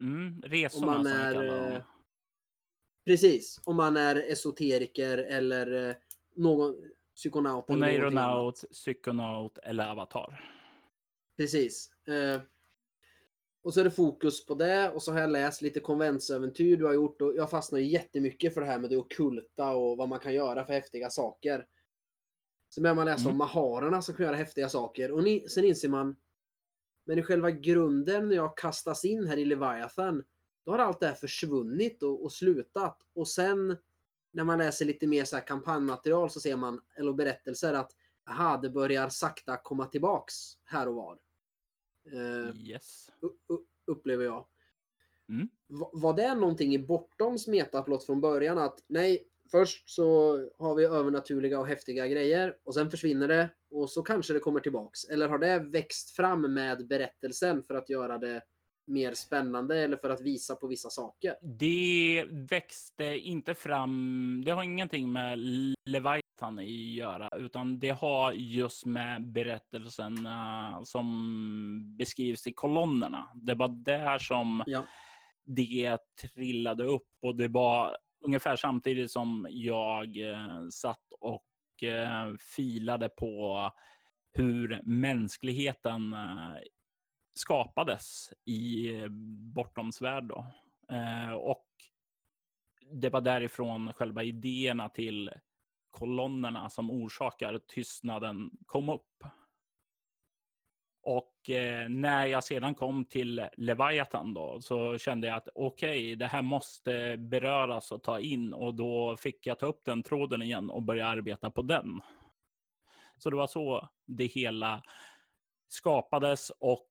Mm, resorna Om man som är, kallar eh. Precis, om man är esoteriker eller någon psykonaut. Oneironaut, psykonaut eller avatar. Precis. Och så är det fokus på det och så har jag läst lite konventsäventyr du har gjort och jag fastnar ju jättemycket för det här med det ockulta och vad man kan göra för häftiga saker. Så börjar man läsa Mm. om maharerna som kan göra häftiga saker och ni, sen inser man men i själva grunden när jag kastas in här i Leviathan då har allt det här försvunnit och, och slutat och sen när man läser lite mer så här kampanjmaterial så ser man, eller berättelser att aha, det börjar sakta komma tillbaks här och var. Eh, Yes. upplever jag. Mm. Va- Var det någonting i Bortoms metaplott från början att nej, först så har vi övernaturliga och häftiga grejer och sen försvinner det och så kanske det kommer tillbaks. Eller har det växt fram med berättelsen för att göra det mer spännande eller för att visa på vissa saker? Det växte inte fram. Det har ingenting med Leviathan att göra, utan det har just med berättelsen eh, som beskrivs i kolonnerna. Det var där som Ja. det trillade upp och det var ungefär samtidigt som jag eh, satt och eh, filade på hur mänskligheten skapades i Bortoms värld. Då. Och det var därifrån själva idéerna till kolonnerna som orsakar tystnaden kom upp. Och eh, när jag sedan kom till Leviathan då så kände jag att okej, det här måste beröras och ta in och då fick jag ta upp den tråden igen och börja arbeta på den. Så det var så det hela skapades och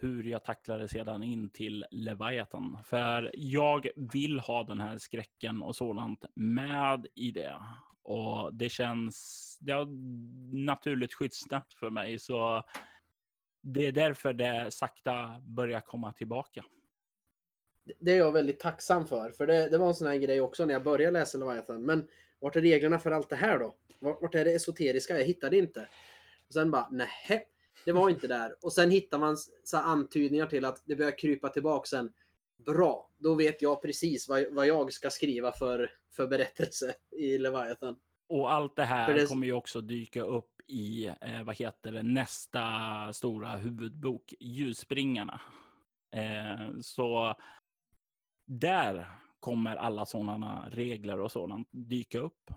hur jag tacklade sedan in till Leviathan. För jag vill ha den här skräcken och sådant med i det. Och det känns, det har naturligt skyddsnät för mig. Så det är därför det sakta börjar komma tillbaka. Det är jag väldigt tacksam för. För det, det var en sån här grej också när jag började läsa Leviathan. Men vart är reglerna för allt det här då? Vart, vart är det esoteriska? Jag hittade inte. Och sen bara, nej, det var inte där. Och sen hittar man så antydningar till att det börjar krypa tillbaka sen. Bra, då vet jag precis vad, vad jag ska skriva för, för berättelse i Leviathan. Och allt det här det- kommer ju också dyka upp i, eh, vad heter det, nästa stora huvudbok, Ljusspringarna. Eh, så där kommer alla sådana regler och sådant dyka upp.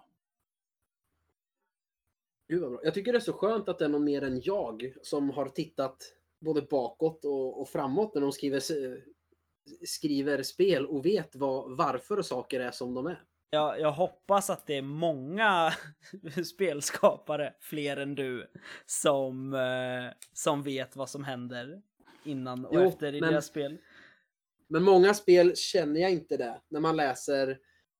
Gud vad bra. Jag tycker det är så skönt att det är någon mer än jag som har tittat både bakåt och, och framåt när de skriver, skriver spel och vet vad, varför saker är som de är. Jag, jag hoppas att det är många spelskapare, fler än du, som, eh, som vet vad som händer innan och Jo, efter i men- deras spel. Men många spel känner jag inte det. När man läser,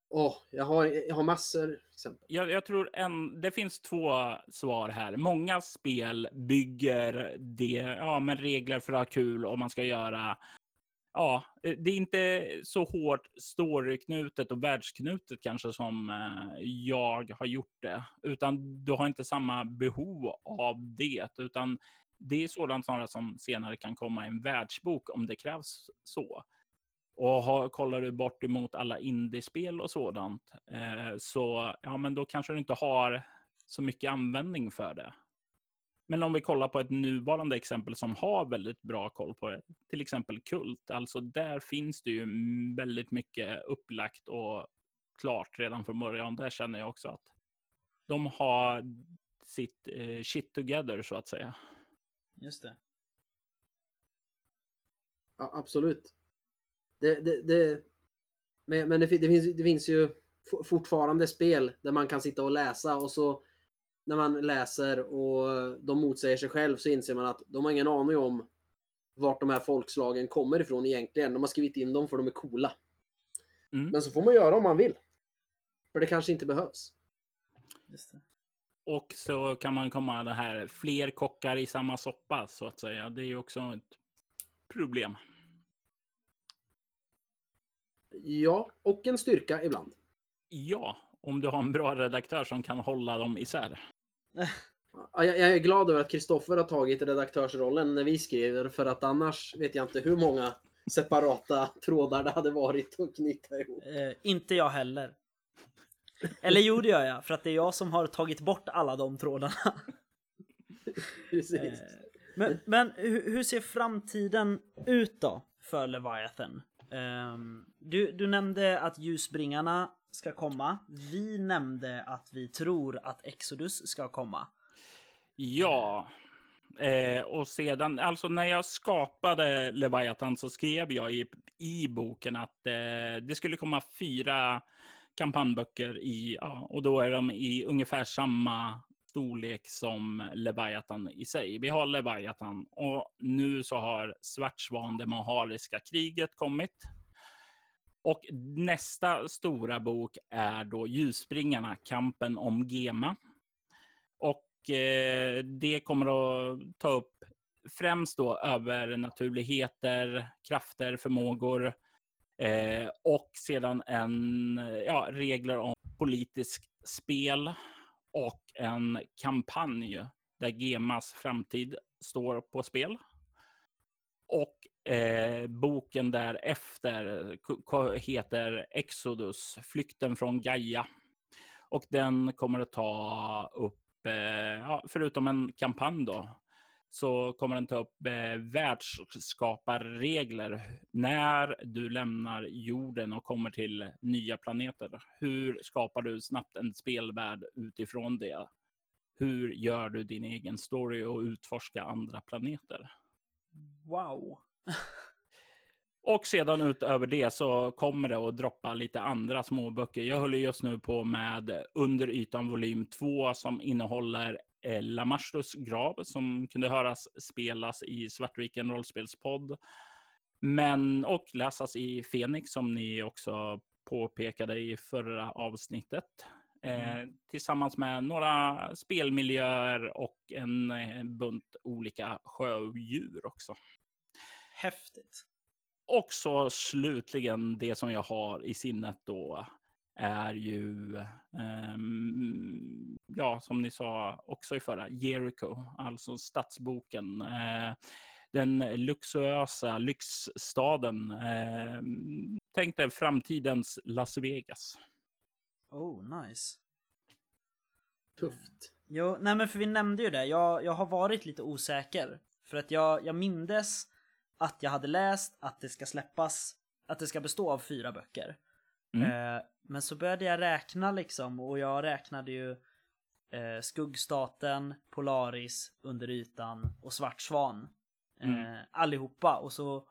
åh, jag, har, jag har massor exempel. Jag, jag tror en, det finns två svar här. Många spel bygger det, ja, med regler för att ha kul och man ska göra ja, eh, det är inte så hårt storyknutet och världsknutet kanske som eh, jag har gjort det, utan du har inte samma behov av det, utan det är sådant som senare kan komma i en världsbok om det krävs så. Och har, kollar du bort emot alla indiespel och sådant, eh, så ja, men då kanske du inte har så mycket användning för det. Men om vi kollar på ett nuvarande exempel som har väldigt bra koll på det, till exempel Kult, alltså där finns det ju väldigt mycket upplagt och klart redan från början. Där känner jag också att de har sitt eh, shit together så att säga. Just det. Ja, absolut. Det, det, det, men men det, det, finns, det finns ju fortfarande spel där man kan sitta och läsa och så när man läser och de motsäger sig själv så inser man att de har ingen aning om vart de här folkslagen kommer ifrån egentligen. De har skrivit in dem för de är coola. Mm. Men så får man göra om man vill. För det kanske inte behövs. Och så kan man komma det här fler kockar i samma soppa så att säga. Det är ju också ett problem. Ja, och en styrka ibland. Ja, om du har en bra redaktör som kan hålla dem isär. Jag, jag är glad över att Kristoffer har tagit redaktörsrollen när vi skriver, för att annars vet jag inte hur många separata trådar det hade varit att knyta ihop. Eh, inte jag heller. Eller jo, det gör jag, för att det är jag som har tagit bort alla de trådarna. Eh, men, men hur ser framtiden ut då för Leviathan? Um, du, du nämnde att ljusbringarna ska komma. Vi nämnde att vi tror att Exodus ska komma. Ja, eh, och sedan, alltså när jag skapade Leviathan så skrev jag i, i boken att eh, det skulle komma fyra kampanjböcker i, ja, och då är de i ungefär samma storlek som Leviathan i sig. Vi har Leviathan och nu så har Svartsvan, det mahariska kriget kommit. Och nästa stora bok är då Ljusbringarna, kampen om Gema. Och eh, det kommer att ta upp främst då övernaturligheter, krafter, förmågor eh, och sedan en, ja, regler om politisk spel och en kampanj där Gemas framtid står på spel. Och eh, boken därefter heter Exodus, flykten från Gaia. Och den kommer att ta upp, eh, ja, förutom en kampanj då, så kommer den ta upp eh, världsskaparregler när du lämnar jorden och kommer till nya planeter. Hur skapar du snabbt en spelvärld utifrån det? Hur gör du din egen story och utforska andra planeter? Wow och sedan utöver det så kommer det att droppa lite andra småböcker. Jag håller just nu på med Under ytan volym 2 som innehåller eh, Lamashtus grav som kunde höras spelas i Svartviken rollspelspodd. Men och läsas i Fenix som ni också påpekade i förra avsnittet. Eh, mm. tillsammans med några spelmiljöer och en eh, bunt olika sjödjur också. Häftigt. Och så slutligen det som jag har i sinnet då är ju, um, ja, som ni sa också i förra, Jericho, alltså stadsboken. Uh, den luxuösa lyxstaden. Uh, tänk dig framtidens Las Vegas. Oh, nice. Tufft. Jo, nej men för vi nämnde ju det. Jag, jag har varit lite osäker. För att jag, jag mindes att jag hade läst att det ska släppas, att det ska bestå av fyra böcker. Mm. Eh, men så började jag räkna liksom och jag räknade ju eh, Skuggstaten, Polaris, Under ytan och Svart Svan. Eh, mm. Allihopa och så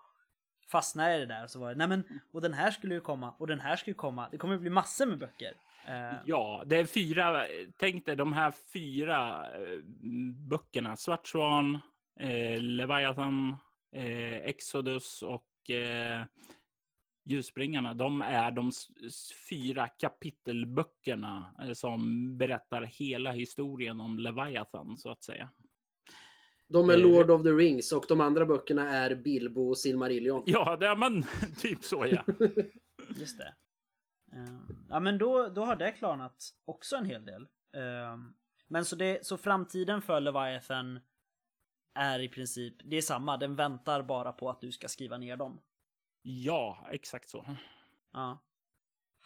fastnade jag i det där och så var det, nej men och den här skulle ju komma och den här skulle komma. Det kommer bli massor med böcker. Eh, ja, det är fyra, tänk dig de här fyra eh, böckerna. Svart Svan, eh, Leviathan, eh, Exodus och eh, Ljusbringarna, de är de fyra kapitelböckerna eh, som berättar hela historien om Leviathan så att säga. De är Eh, Lord of the Rings och de andra böckerna är Bilbo och Silmarillion. Ja, det är man typ så ja. Just det. Ehm, ja men då, då har det klarnat också en hel del. Men så, det, så framtiden för Leviathan är i princip, det är samma, den väntar bara på att du ska skriva ner dem. Ja, exakt så. Ja.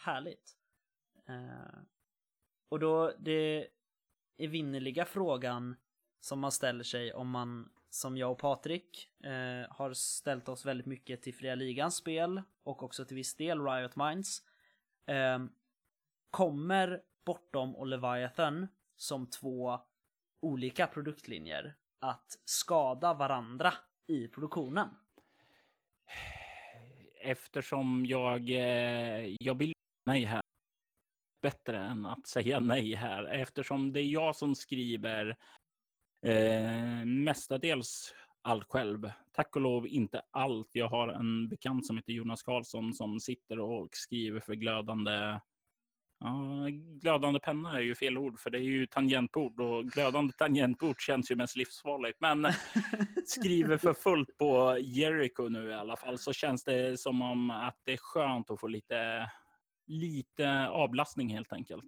Härligt. Eh, och då det evinnerliga frågan som man ställer sig om man som jag och Patrik eh, har ställt oss väldigt mycket till Fria Ligans spel och också till viss del Riot Minds. Eh, kommer Bortom och Leviathan som två olika produktlinjer att skada varandra i produktionen? Eftersom jag, eh, jag vill nej här. Bättre än att säga nej här. Eftersom det är jag som skriver eh, mestadels allt själv. Tack och lov inte allt. Jag har en bekant som heter Jonas Karlsson som sitter och skriver för glödande Ja, glödande penna är ju fel ord för det är ju tangentbord och glödande tangentbord känns ju mest livsfarligt. Men skriver för fullt på Jericho nu i alla fall så känns det som om att det är skönt att få lite, lite avlastning helt enkelt.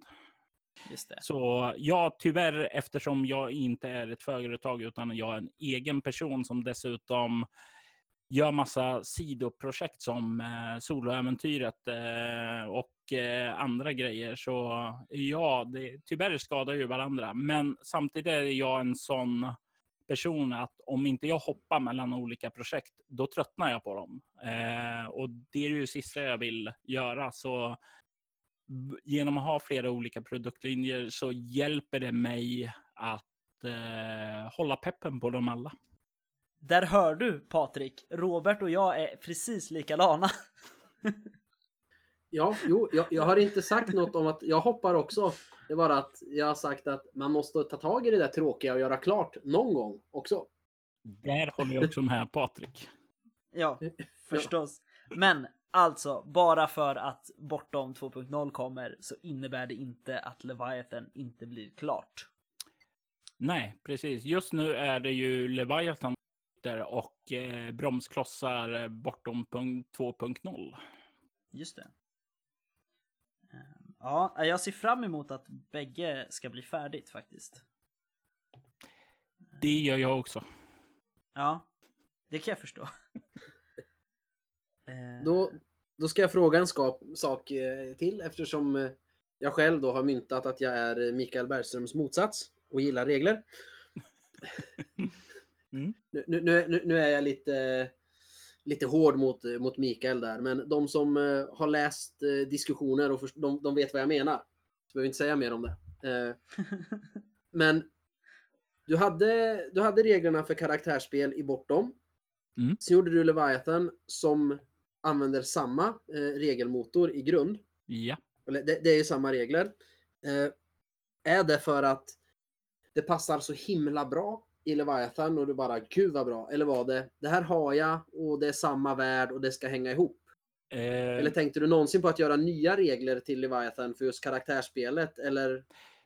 Så ja, tyvärr eftersom jag inte är ett företag utan jag är en egen person som dessutom gör massa sidoprojekt som eh, soloäventyret eh, och eh, andra grejer. Så ja, det, tyvärr skadar ju varandra. Men samtidigt är jag en sån person att om inte jag hoppar mellan olika projekt, då tröttnar jag på dem. Eh, och det är ju det sista jag vill göra. Så genom att ha flera olika produktlinjer så hjälper det mig att eh, hålla peppen på dem alla. Där hör du Patrik, Robert och jag är precis likadana. Ja, jo, jag, jag har inte sagt något om att jag hoppar också. Det är bara att jag har sagt att man måste ta tag i det där tråkiga och göra klart någon gång också. Där håller jag också med Patrik. Ja, förstås. Men alltså, bara för att Bortom 2.0 kommer så innebär det inte att Leviathan inte blir klart. Nej, precis. Just nu är det ju Leviathan där och eh, bromsklossar eh, bortom punkt 2.0. Just det. Ehm, Ja, jag ser fram emot att bägge ska bli färdigt faktiskt. Det gör jag också. Ja, det kan jag förstå. Eh, Då, då ska jag fråga en skap, sak eh, till eftersom eh, jag själv då har myntat att jag är eh, Mikael Bergströms motsats och gillar regler. Mm. Nu, nu, nu, nu är jag lite, lite hård mot, mot Mikael där, men de som eh, har läst eh, diskussioner och först- de, de vet vad jag menar. Så behöver inte säga mer om det. Eh, men du hade, du hade reglerna för karaktärsspel i Bortom. Mm. Sen gjorde du Leviathan som använder samma regelmotor i grund. Ja. Det, det är ju samma regler. Är det för att det passar så himla bra i Leviathan och du bara gud vad bra. Eller var det det här har jag och det är samma värld och det ska hänga ihop. Eh, Eller tänkte du någonsin på att göra nya regler till Leviathan för just karaktärsspelet? Eller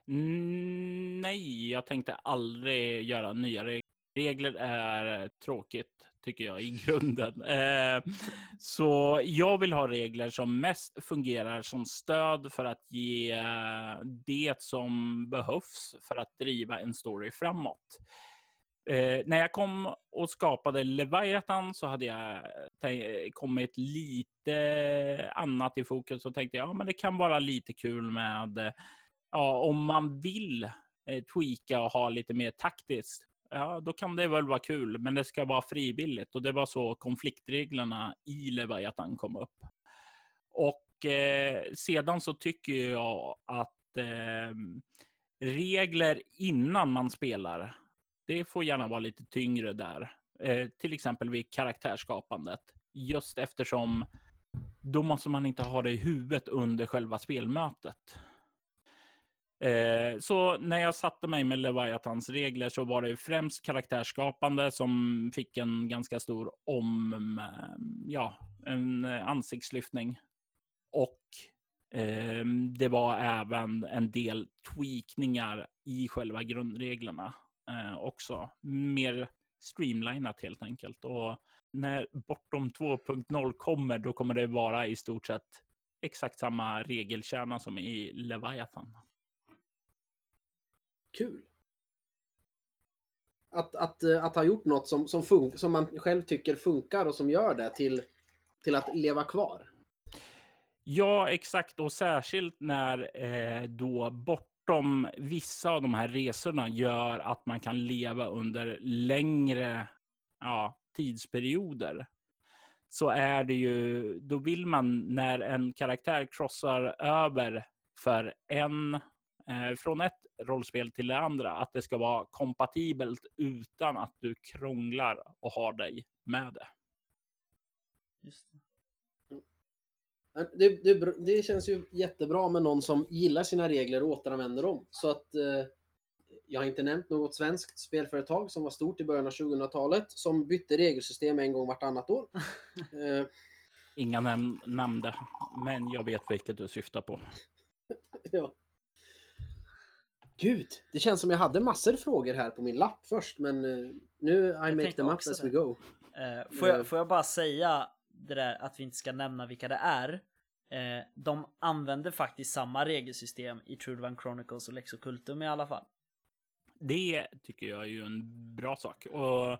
mm, nej, jag tänkte aldrig göra nya regler. Regler är tråkigt tycker jag i grunden. Eh, så jag vill ha regler som mest fungerar som stöd för att ge det som behövs för att driva en story framåt. Eh, när jag kom och skapade Leviathan så hade jag kommit lite annat i fokus och tänkte ja, men det kan vara lite kul med ja, om man vill eh, tweaka och ha lite mer taktiskt. Ja, då kan det väl vara kul, men det ska vara frivilligt och det var så konfliktreglerna i Leviathan kom upp. Och eh, sedan så tycker jag att eh, regler innan man spelar, det får gärna vara lite tyngre där. Eh, till exempel vid karaktärsskapandet. Just eftersom då måste man inte ha det i huvudet under själva spelmötet. Eh, så när jag satte mig med Leviathans regler så var det främst karaktärsskapande som fick en ganska stor om, eh, ja, en ansiktslyftning. Och eh, det var även en del tweakningar i själva grundreglerna också. Mer streamlinat helt enkelt. Och när Bortom 2.0 kommer, då kommer det vara i stort sett exakt samma regelkärna som i Leviathan. Kul. Att, att, eh, att ha gjort något som, som, fun- som man själv tycker funkar och som gör det till, till att leva kvar. Ja, exakt. Och särskilt när eh, då bortom vissa av de här resorna gör att man kan leva under längre ja, tidsperioder. Så är det ju, då vill man när en karaktär krossar över för en, eh, från ett rollspel till det andra, att det ska vara kompatibelt utan att du krånglar och har dig med det. Just det. Det, det, känns ju jättebra med någon som gillar sina regler och återanvänder dem. Så att eh, jag har inte nämnt något svenskt spelföretag som var stort i början av 2000-talet som bytte regelsystem en gång vartannat år. Eh, Inga näm nämnde, men jag vet vilket du syftar på. ja. Gud, det känns som jag hade massor frågor här på min lapp först, men eh, nu I make tänkte them up as det. we go. Eh, får, jag, får jag bara säga det där att vi inte ska nämna vilka det är. Eh, de använder faktiskt samma regelsystem i Trudvan Chronicles och Lex Occultum i alla fall. Det tycker jag är ju en bra sak. Och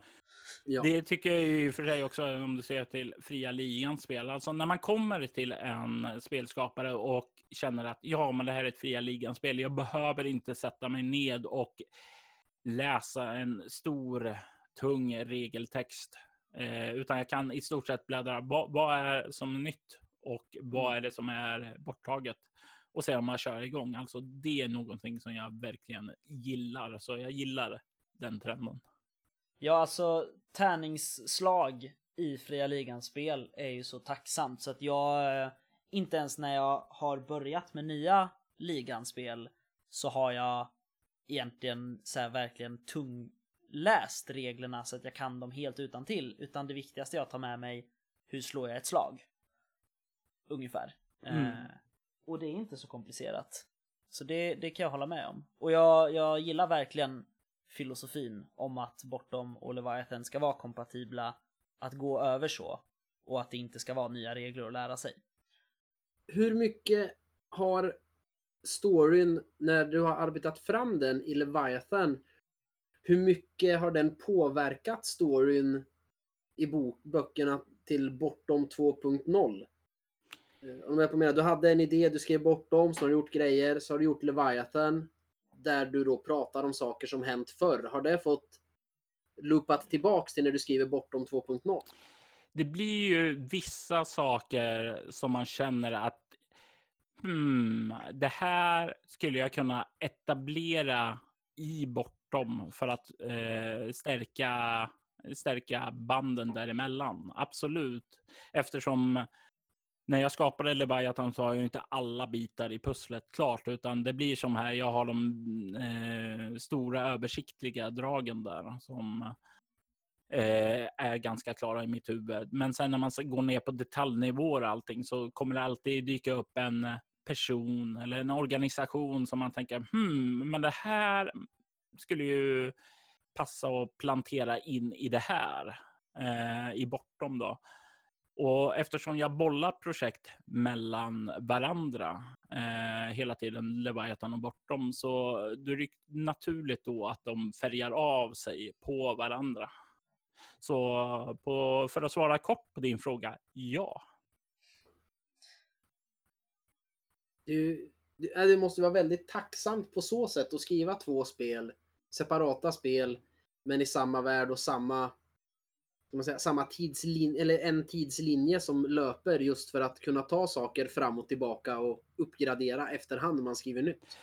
Ja. det tycker jag ju för sig också om du ser till fria ligans spel. Alltså när man kommer till en spelskapare och känner att ja, men det här är ett fria ligan spel. Jag behöver inte sätta mig ned och läsa en stor tung regeltext, eh, utan jag kan i stort sett bläddra. Vad, vad är som nytt och vad är det som är borttaget? Och se om man kör igång. Alltså det är någonting som jag verkligen gillar. Så jag gillar den trenden. Ja, alltså tärningsslag i fria ligans spel är ju så tacksamt så att jag eh, inte ens när jag har börjat med nya liganspel så har jag egentligen så här verkligen tungläst reglerna så att jag kan dem helt utan till utan det viktigaste jag tar med mig hur slår jag ett slag? Ungefär. Mm. Eh, och det är inte så komplicerat. Så det, det kan jag hålla med om. Och jag, jag gillar verkligen filosofin om att Bortom och Leviathan ska vara kompatibla, att gå över så och att det inte ska vara nya regler att lära sig. Hur mycket har storyn, när du har arbetat fram den i Leviathan, hur mycket har den påverkat storyn i bok, böckerna till Bortom 2.0? Eh, om jag på menar, du hade en idé, du skrev Bortom, så har du gjort grejer, så har du gjort Leviathan, där du då pratar om saker som hänt förr. Har det fått loopat tillbaks till när du skriver Bortom 2.0? Det blir ju vissa saker som man känner att hmm, det här skulle jag kunna etablera i bortom för att eh, stärka, stärka banden däremellan. Absolut. Eftersom när jag skapade Leviathan så har jag ju inte alla bitar i pusslet klart, utan det blir som här, jag har de eh, stora översiktliga dragen där som eh, är ganska klara i mitt huvud. Men sen när man går ner på detaljnivåer och allting så kommer det alltid dyka upp en person eller en organisation som man tänker, hmm, men det här skulle ju passa att plantera in i det här, eh, i bortom då. Och eftersom jag bollar projekt mellan varandra eh, hela tiden, Leviathan och bortom, så då är det naturligt då att de färgar av sig på varandra. Så på, för att svara kort på din fråga, ja. Du, du, det måste vara väldigt tacksamt på så sätt att skriva två spel, separata spel, men i samma värld och samma, man säga, samma tidslinje, eller en tidslinje som löper just för att kunna ta saker fram och tillbaka och uppgradera efterhand när man skriver nytt.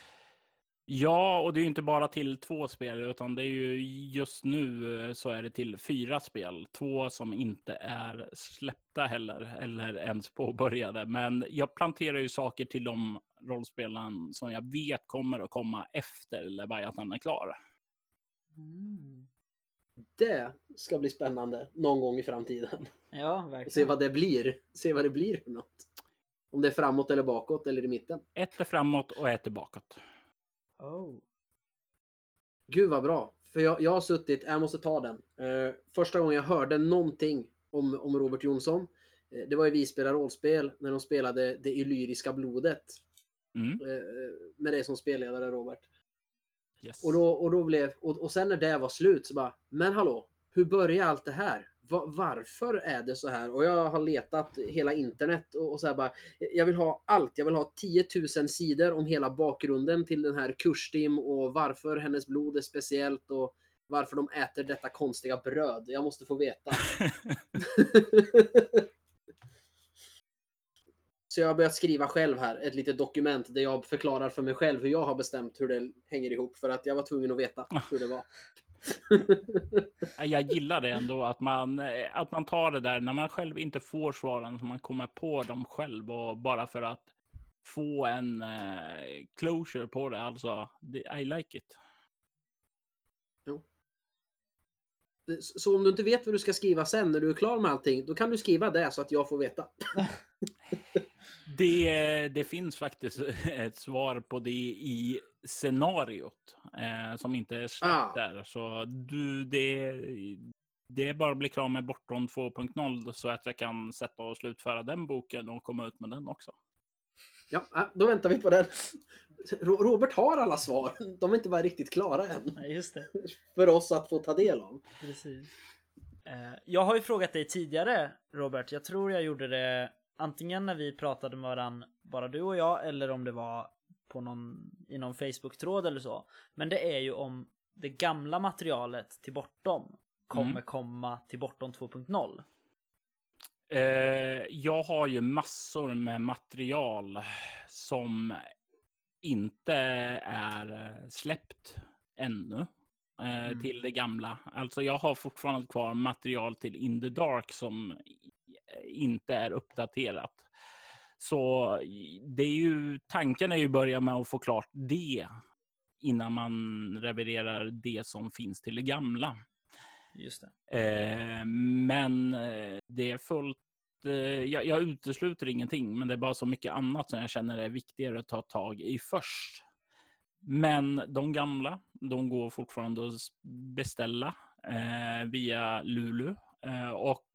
Ja, och det är ju inte bara till två spel, utan det är ju just nu eh, så är det till fyra spel. Två som inte är släppta heller, eller ens påbörjade. Men jag planterar ju saker till de rollspelen som jag vet kommer att komma efter Leviathan är klar. Det ska bli spännande någon gång i framtiden. Ja, Och se verkligen. vad det blir. Se vad det blir för något. Om det är framåt eller bakåt eller i mitten. Ett är framåt och ett är bakåt. Oh. Gud vad bra. För jag, jag har suttit, jag måste ta den. Eh, första gången jag hörde någonting om, om Robert Jonsson. Eh, det var i Vi spelar rollspel när de spelade Det illyriska blodet. Mm. Eh, med dig som spelledare Robert. Yes. Och, då, och, då blev, och, och sen när det var slut så bara, men hallå, hur börjar allt det här? Va, varför är det så här? Och jag har letat hela internet och, och så här bara, jag vill ha allt. Jag vill ha 10 000 sidor om hela bakgrunden till den här Kurstim och varför hennes blod är speciellt och varför de äter detta konstiga bröd. Jag måste få veta. Så jag har börjat skriva själv här, ett litet dokument där jag förklarar för mig själv hur jag har bestämt hur det hänger ihop. För att jag var tvungen att veta hur det var. Jag gillar det ändå att man, eh, att man tar det där när man själv inte får svaren, så man kommer på dem själv och bara för att få en eh, closure på det. Alltså, I like it. Så om du inte vet vad du ska skriva sen när du är klar med allting, då kan du skriva det så att jag får veta. Det, det finns faktiskt ett svar på det i scenariot eh, som inte är släppt Ah. där. Så du, det, det är bara att bli klar med Bortom 2.0 så att jag kan sätta och slutföra den boken och komma ut med den också. Ja, äh, då väntar vi på den. Ro- Robert har alla svar. De är inte bara riktigt klara än. Nej, just det. För oss att få ta del av. Precis. Eh, Jag har ju frågat dig tidigare, Robert. Jag tror jag gjorde det antingen när vi pratade med varandra, bara du och jag, eller om det var på någon, i någon Facebook-tråd eller så. Men det är ju om det gamla materialet till Bortom kommer Mm. komma till Bortom 2.0. Eh, jag har ju massor med material som inte är släppt ännu eh, Mm. till det gamla. Alltså jag har fortfarande kvar material till In the Dark som inte är uppdaterat. Så det är ju, tanken är ju att börja med att få klart det innan man reviderar det som finns till det gamla. Just det. Eh, men eh, det är fullt... Eh, jag, jag utesluter ingenting, men det är bara så mycket annat som jag känner är viktigare att ta tag i först. Men de gamla, de går fortfarande att beställa eh, via Lulu. Eh, och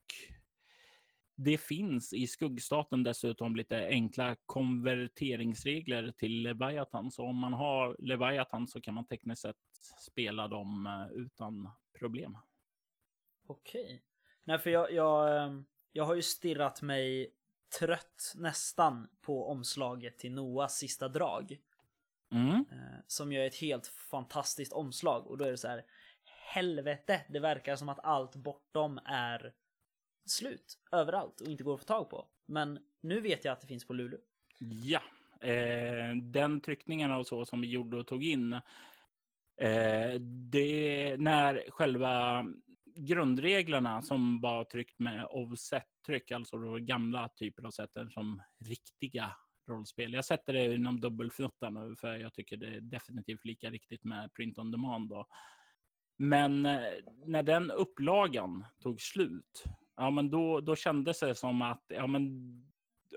det finns i skuggstaten dessutom lite enkla konverteringsregler till Leviathan. Så om man har Leviathan så kan man tekniskt sett spela dem eh, utan problem. Okej. Nej, för jag, jag, ehm, jag har ju stirrat mig trött nästan på omslaget till Noahs sista drag. Mm. Eh, som gör ett helt fantastiskt omslag och då är det så här helvete, det verkar som att allt bortom är slut överallt och inte går att få tag på. Men nu vet jag att det finns på Lulu. Ja, eh, den tryckningen och så som vi gjorde och tog in. Eh, det när själva grundreglerna som var tryckt med offset-tryck, alltså de gamla typer av sätten som riktiga rollspel. Jag sätter det inom dubbelfnutta nu för jag tycker det är definitivt lika riktigt med print on demand. Då. Men eh, när den upplagan tog slut, ja men då, då kändes det som att ja, men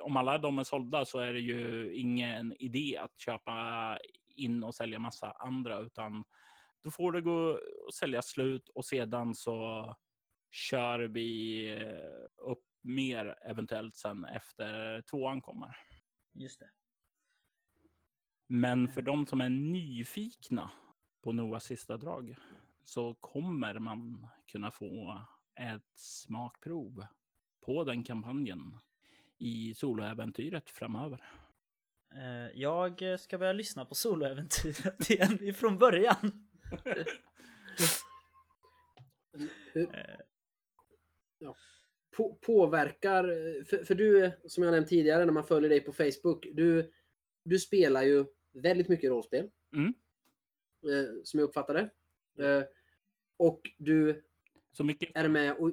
om alla de är sålda så är det ju ingen idé att köpa in och sälja massa andra, utan då får det gå och sälja slut och sedan så kör vi upp mer eventuellt sen efter tvåan kommer. Just det. Men för de som är nyfikna på Noahs sista drag så kommer man kunna få ett smakprov på den kampanjen i soloäventyret framöver. Eh, Jag ska börja lyssna på soloäventyret igen ifrån början. Eh, ja. på, påverkar, för, för du, som jag nämnt tidigare när man följer dig på Facebook, du, du spelar ju väldigt mycket rollspel. Mm. Eh, som jag uppfattar det. Eh, och du Så mycket. är med och,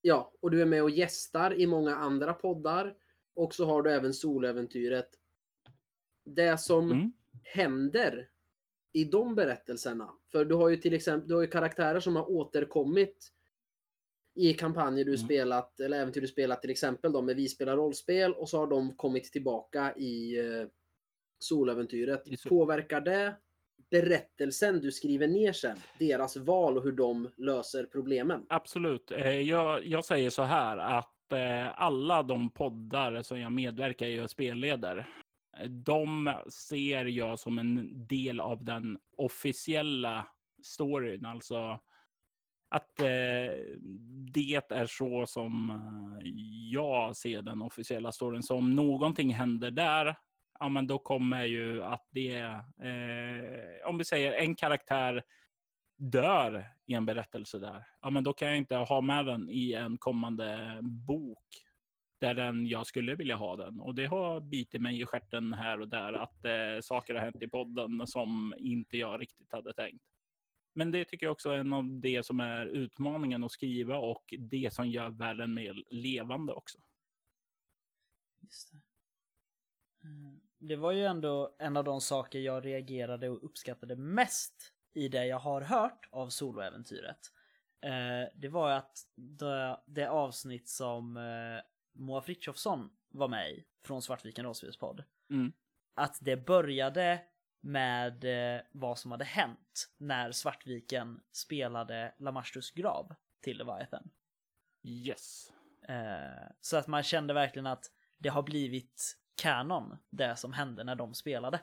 ja, och du är med och gästar i många andra poddar. Och så har du även soläventyret. Det som Mm. händer i de berättelserna. För du har ju till exempel du har ju karaktärer som har återkommit i kampanjer du Mm. spelat eller äventyr du spelat till exempel då med Vi spelar rollspel och så har de kommit tillbaka i eh, soläventyret. Påverkar det berättelsen du skriver ner sen? Deras val och hur de löser problemen? Absolut. Eh, jag, jag säger så här att eh, alla de poddar som jag medverkar i och spelleder, eh, de ser jag som en del av den officiella storyn. Alltså att det är så som jag ser den officiella storyn. Så om någonting händer där, ja men då kommer ju att det, eh, om vi säger en karaktär dör i en berättelse där, ja men då kan jag inte ha med den i en kommande bok där den jag skulle vilja ha den. Och det har bitit mig i stjärten här och där att eh, saker har hänt i podden som inte jag riktigt hade tänkt. Men det tycker jag också är en av det som är utmaningen att skriva och det som gör världen mer levande också. Just det. Mm. Det var ju ändå en av de saker jag reagerade och uppskattade mest i det jag har hört av soloäventyret. Eh, det var att det, det avsnitt som eh, Moa Frithiofsson var med i från Svartviken rollspelspodd. Mm. Att det började med eh, vad som hade hänt när Svartviken spelade Lamashtus grav till Leviathan. Yes. Så att man kände verkligen att det har blivit kanon, det som hände när de spelade.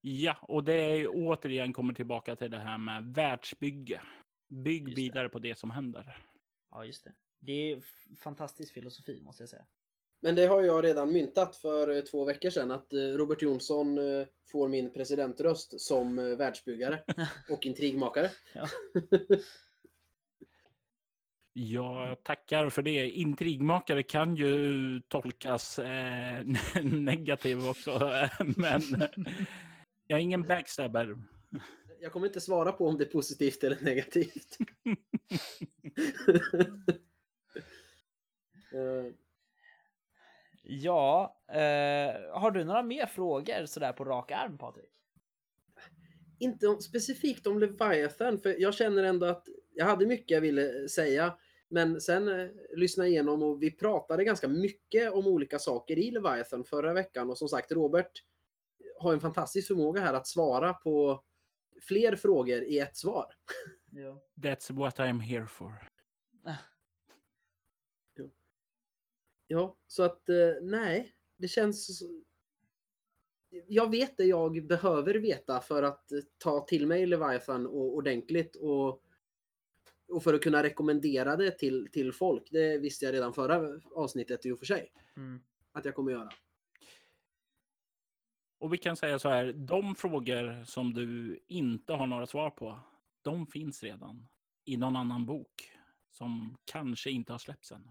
Ja, och det är återigen kommer tillbaka till det här med världsbygge. Bygg Just det. vidare på det som händer. Ja, just det. Det är fantastisk filosofi måste jag säga. Men det har jag redan myntat för eh, två veckor sedan att eh, Robert Jonsson eh, får min presidentröst som världsbyggare och intrigmakare. Jag tackar för det. Intrigmakare kan ju tolkas eh, negativt också, men jag är ingen backstabber. Jag kommer inte svara på om det är positivt eller negativt. Eh, Ja, eh, har du några mer frågor sådär på rak arm Patrik? inte om, specifikt om Leviathan, för jag känner ändå att jag hade mycket jag ville säga. Men sen eh, lyssna igenom och vi pratade ganska mycket om olika saker i Leviathan förra veckan. Och som sagt, Robert har en fantastisk förmåga här att svara på fler frågor i ett svar. Ja. That's what I'm here for. Ja, så att eh, nej, det känns... Jag vet det jag behöver veta för att ta till mig Leviathan och, ordentligt och, och för att kunna rekommendera det till, till folk. Det visste jag redan förra avsnittet i och för sig Mm. att jag kommer göra. Och vi kan säga så här, de frågor som du inte har några svar på, de finns redan i någon annan bok som kanske inte har släppts än.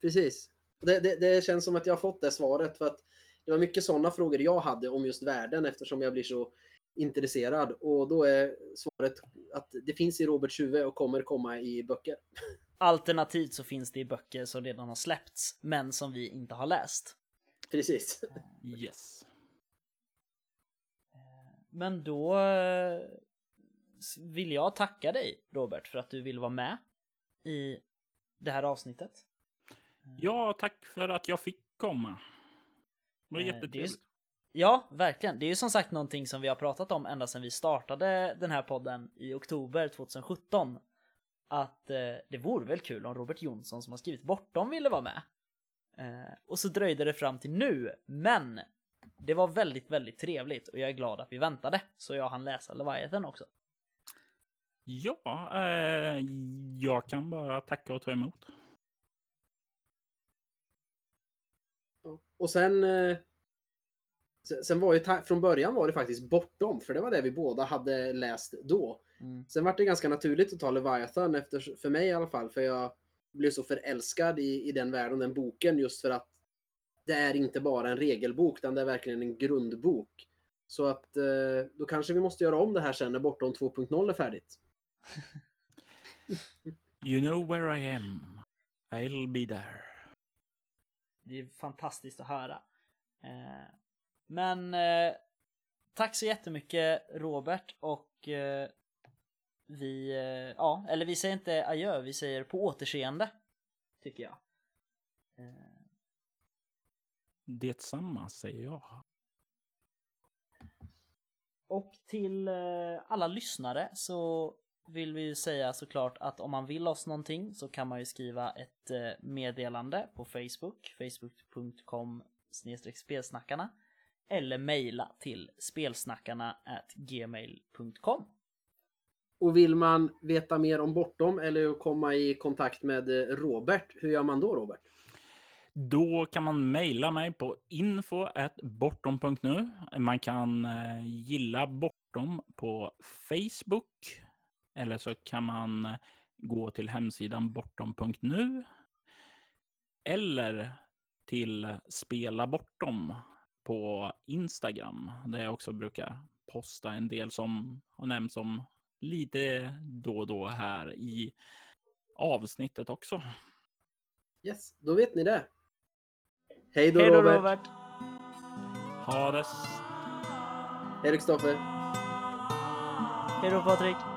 Precis. Det, det, det känns som att jag har fått det svaret för att det var mycket sådana frågor jag hade om just världen eftersom jag blir så intresserad. Och då är svaret att det finns i Roberts huvud och kommer komma i böcker. Alternativt så finns det i böcker som redan har släppts, men som vi inte har läst. Precis. Yes. Men då eh, vill jag tacka dig Robert för att du vill vara med i det här avsnittet. Ja, tack för att jag fick komma. Det var Eh, det är jättetrevligt. Ja, verkligen. Det är ju som sagt någonting som vi har pratat om ända sedan vi startade den här podden i oktober 2017. Att eh, det vore väl kul om Robert Jonsson som har skrivit Bortom ville vara med. Eh, och så dröjde det fram till nu, men det var väldigt, väldigt trevligt och jag är glad att vi väntade så jag hann läsa Leviathan också. Ja, eh, jag kan bara tacka och ta emot. Och sen... se- Sen var ju från början var det faktiskt bortom, för det var det vi båda hade läst då. Mm. Sen var det ganska naturligt att ta Leviathan, efter, för mig i alla fall, för jag blev så förälskad i, i den världen, den boken, just för att det är inte bara en regelbok, utan det är verkligen en grundbok. Så att eh, då kanske vi måste göra om det här sen när Bortom 2.0 är färdigt. You know where I am. I'll be there. Det är fantastiskt att höra. Eh, men eh, tack så jättemycket Robert och eh, vi, eh, ja, eller vi säger inte adjö, vi säger på återseende. Tycker jag. Eh, Detsamma säger jag. Och till eh, alla lyssnare så vill vi ju säga såklart att om man vill oss någonting så kan man ju skriva ett eh, meddelande på Facebook, facebook.com spelsnackarna eller mejla till spelsnackarna gmail.com. Och vill man veta mer om Bortom eller komma i kontakt med eh, Robert, hur gör man då Robert? Då kan man mejla mig på info.bortom.nu. Man kan eh, gilla Bortom på Facebook. Eller så kan man eh, gå till hemsidan bortom.nu. Eller till Spela Bortom på Instagram. Där jag också brukar posta en del som har nämnts om lite då och då här i avsnittet också. Yes, då vet ni det. Hej då Hej då Robert. Robert! Ha det Hej Kristoffer. Hej då Patrik!